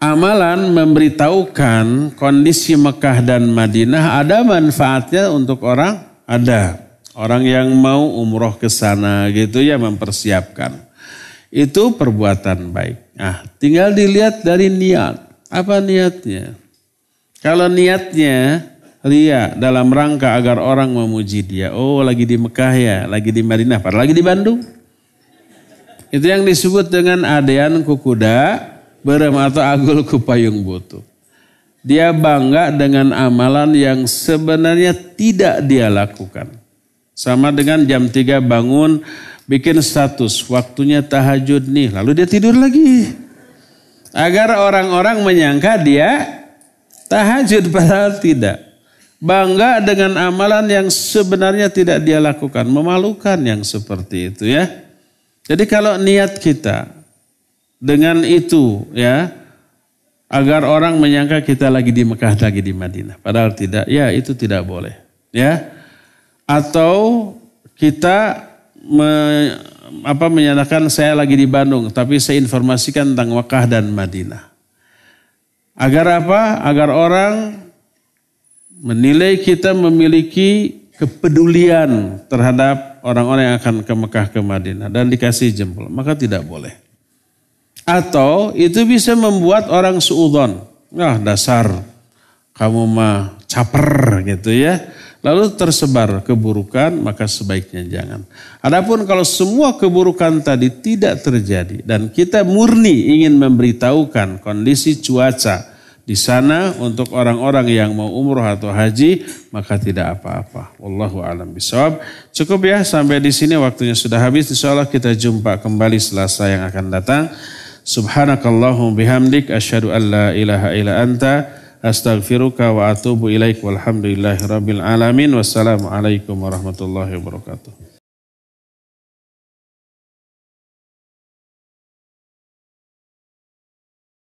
S2: amalan memberitahukan kondisi Mekah dan Madinah ada manfaatnya untuk orang? Ada. Orang yang mau umroh ke sana gitu ya mempersiapkan. Itu perbuatan baik. Nah, tinggal dilihat dari niat. Apa niatnya? Kalau niatnya ria dalam rangka agar orang memuji dia. Oh lagi di Mekah ya, lagi di Madinah, padahal lagi di Bandung. Itu yang disebut dengan adean kukuda berem atau agul kupayung butuh. Dia bangga dengan amalan yang sebenarnya tidak dia lakukan. Sama dengan jam 3 bangun bikin status waktunya tahajud nih lalu dia tidur lagi. Agar orang-orang menyangka dia tahajud padahal tidak. Bangga dengan amalan yang sebenarnya tidak dia lakukan. Memalukan yang seperti itu ya. Jadi kalau niat kita dengan itu ya agar orang menyangka kita lagi di Mekah lagi di Madinah. Padahal tidak ya itu tidak boleh ya. Atau kita me, apa menyatakan saya lagi di Bandung tapi saya informasikan tentang Mekah dan Madinah. Agar apa? Agar orang menilai kita memiliki kepedulian terhadap orang-orang yang akan ke Mekah ke Madinah dan dikasih jempol. Maka tidak boleh atau itu bisa membuat orang suudon. Nah dasar kamu mah caper gitu ya. Lalu tersebar keburukan maka sebaiknya jangan. Adapun kalau semua keburukan tadi tidak terjadi dan kita murni ingin memberitahukan kondisi cuaca di sana untuk orang-orang yang mau umroh atau haji maka tidak apa-apa. Wallahu alam bisawab. Cukup ya sampai di sini waktunya sudah habis. Insya Allah kita jumpa kembali selasa yang akan datang. Subhanakallahum bihamdik asyhadu an la ilaha illa anta astaghfiruka wa atubu ilaik walhamdulillahi rabbil alamin wassalamu alaikum warahmatullahi wabarakatuh.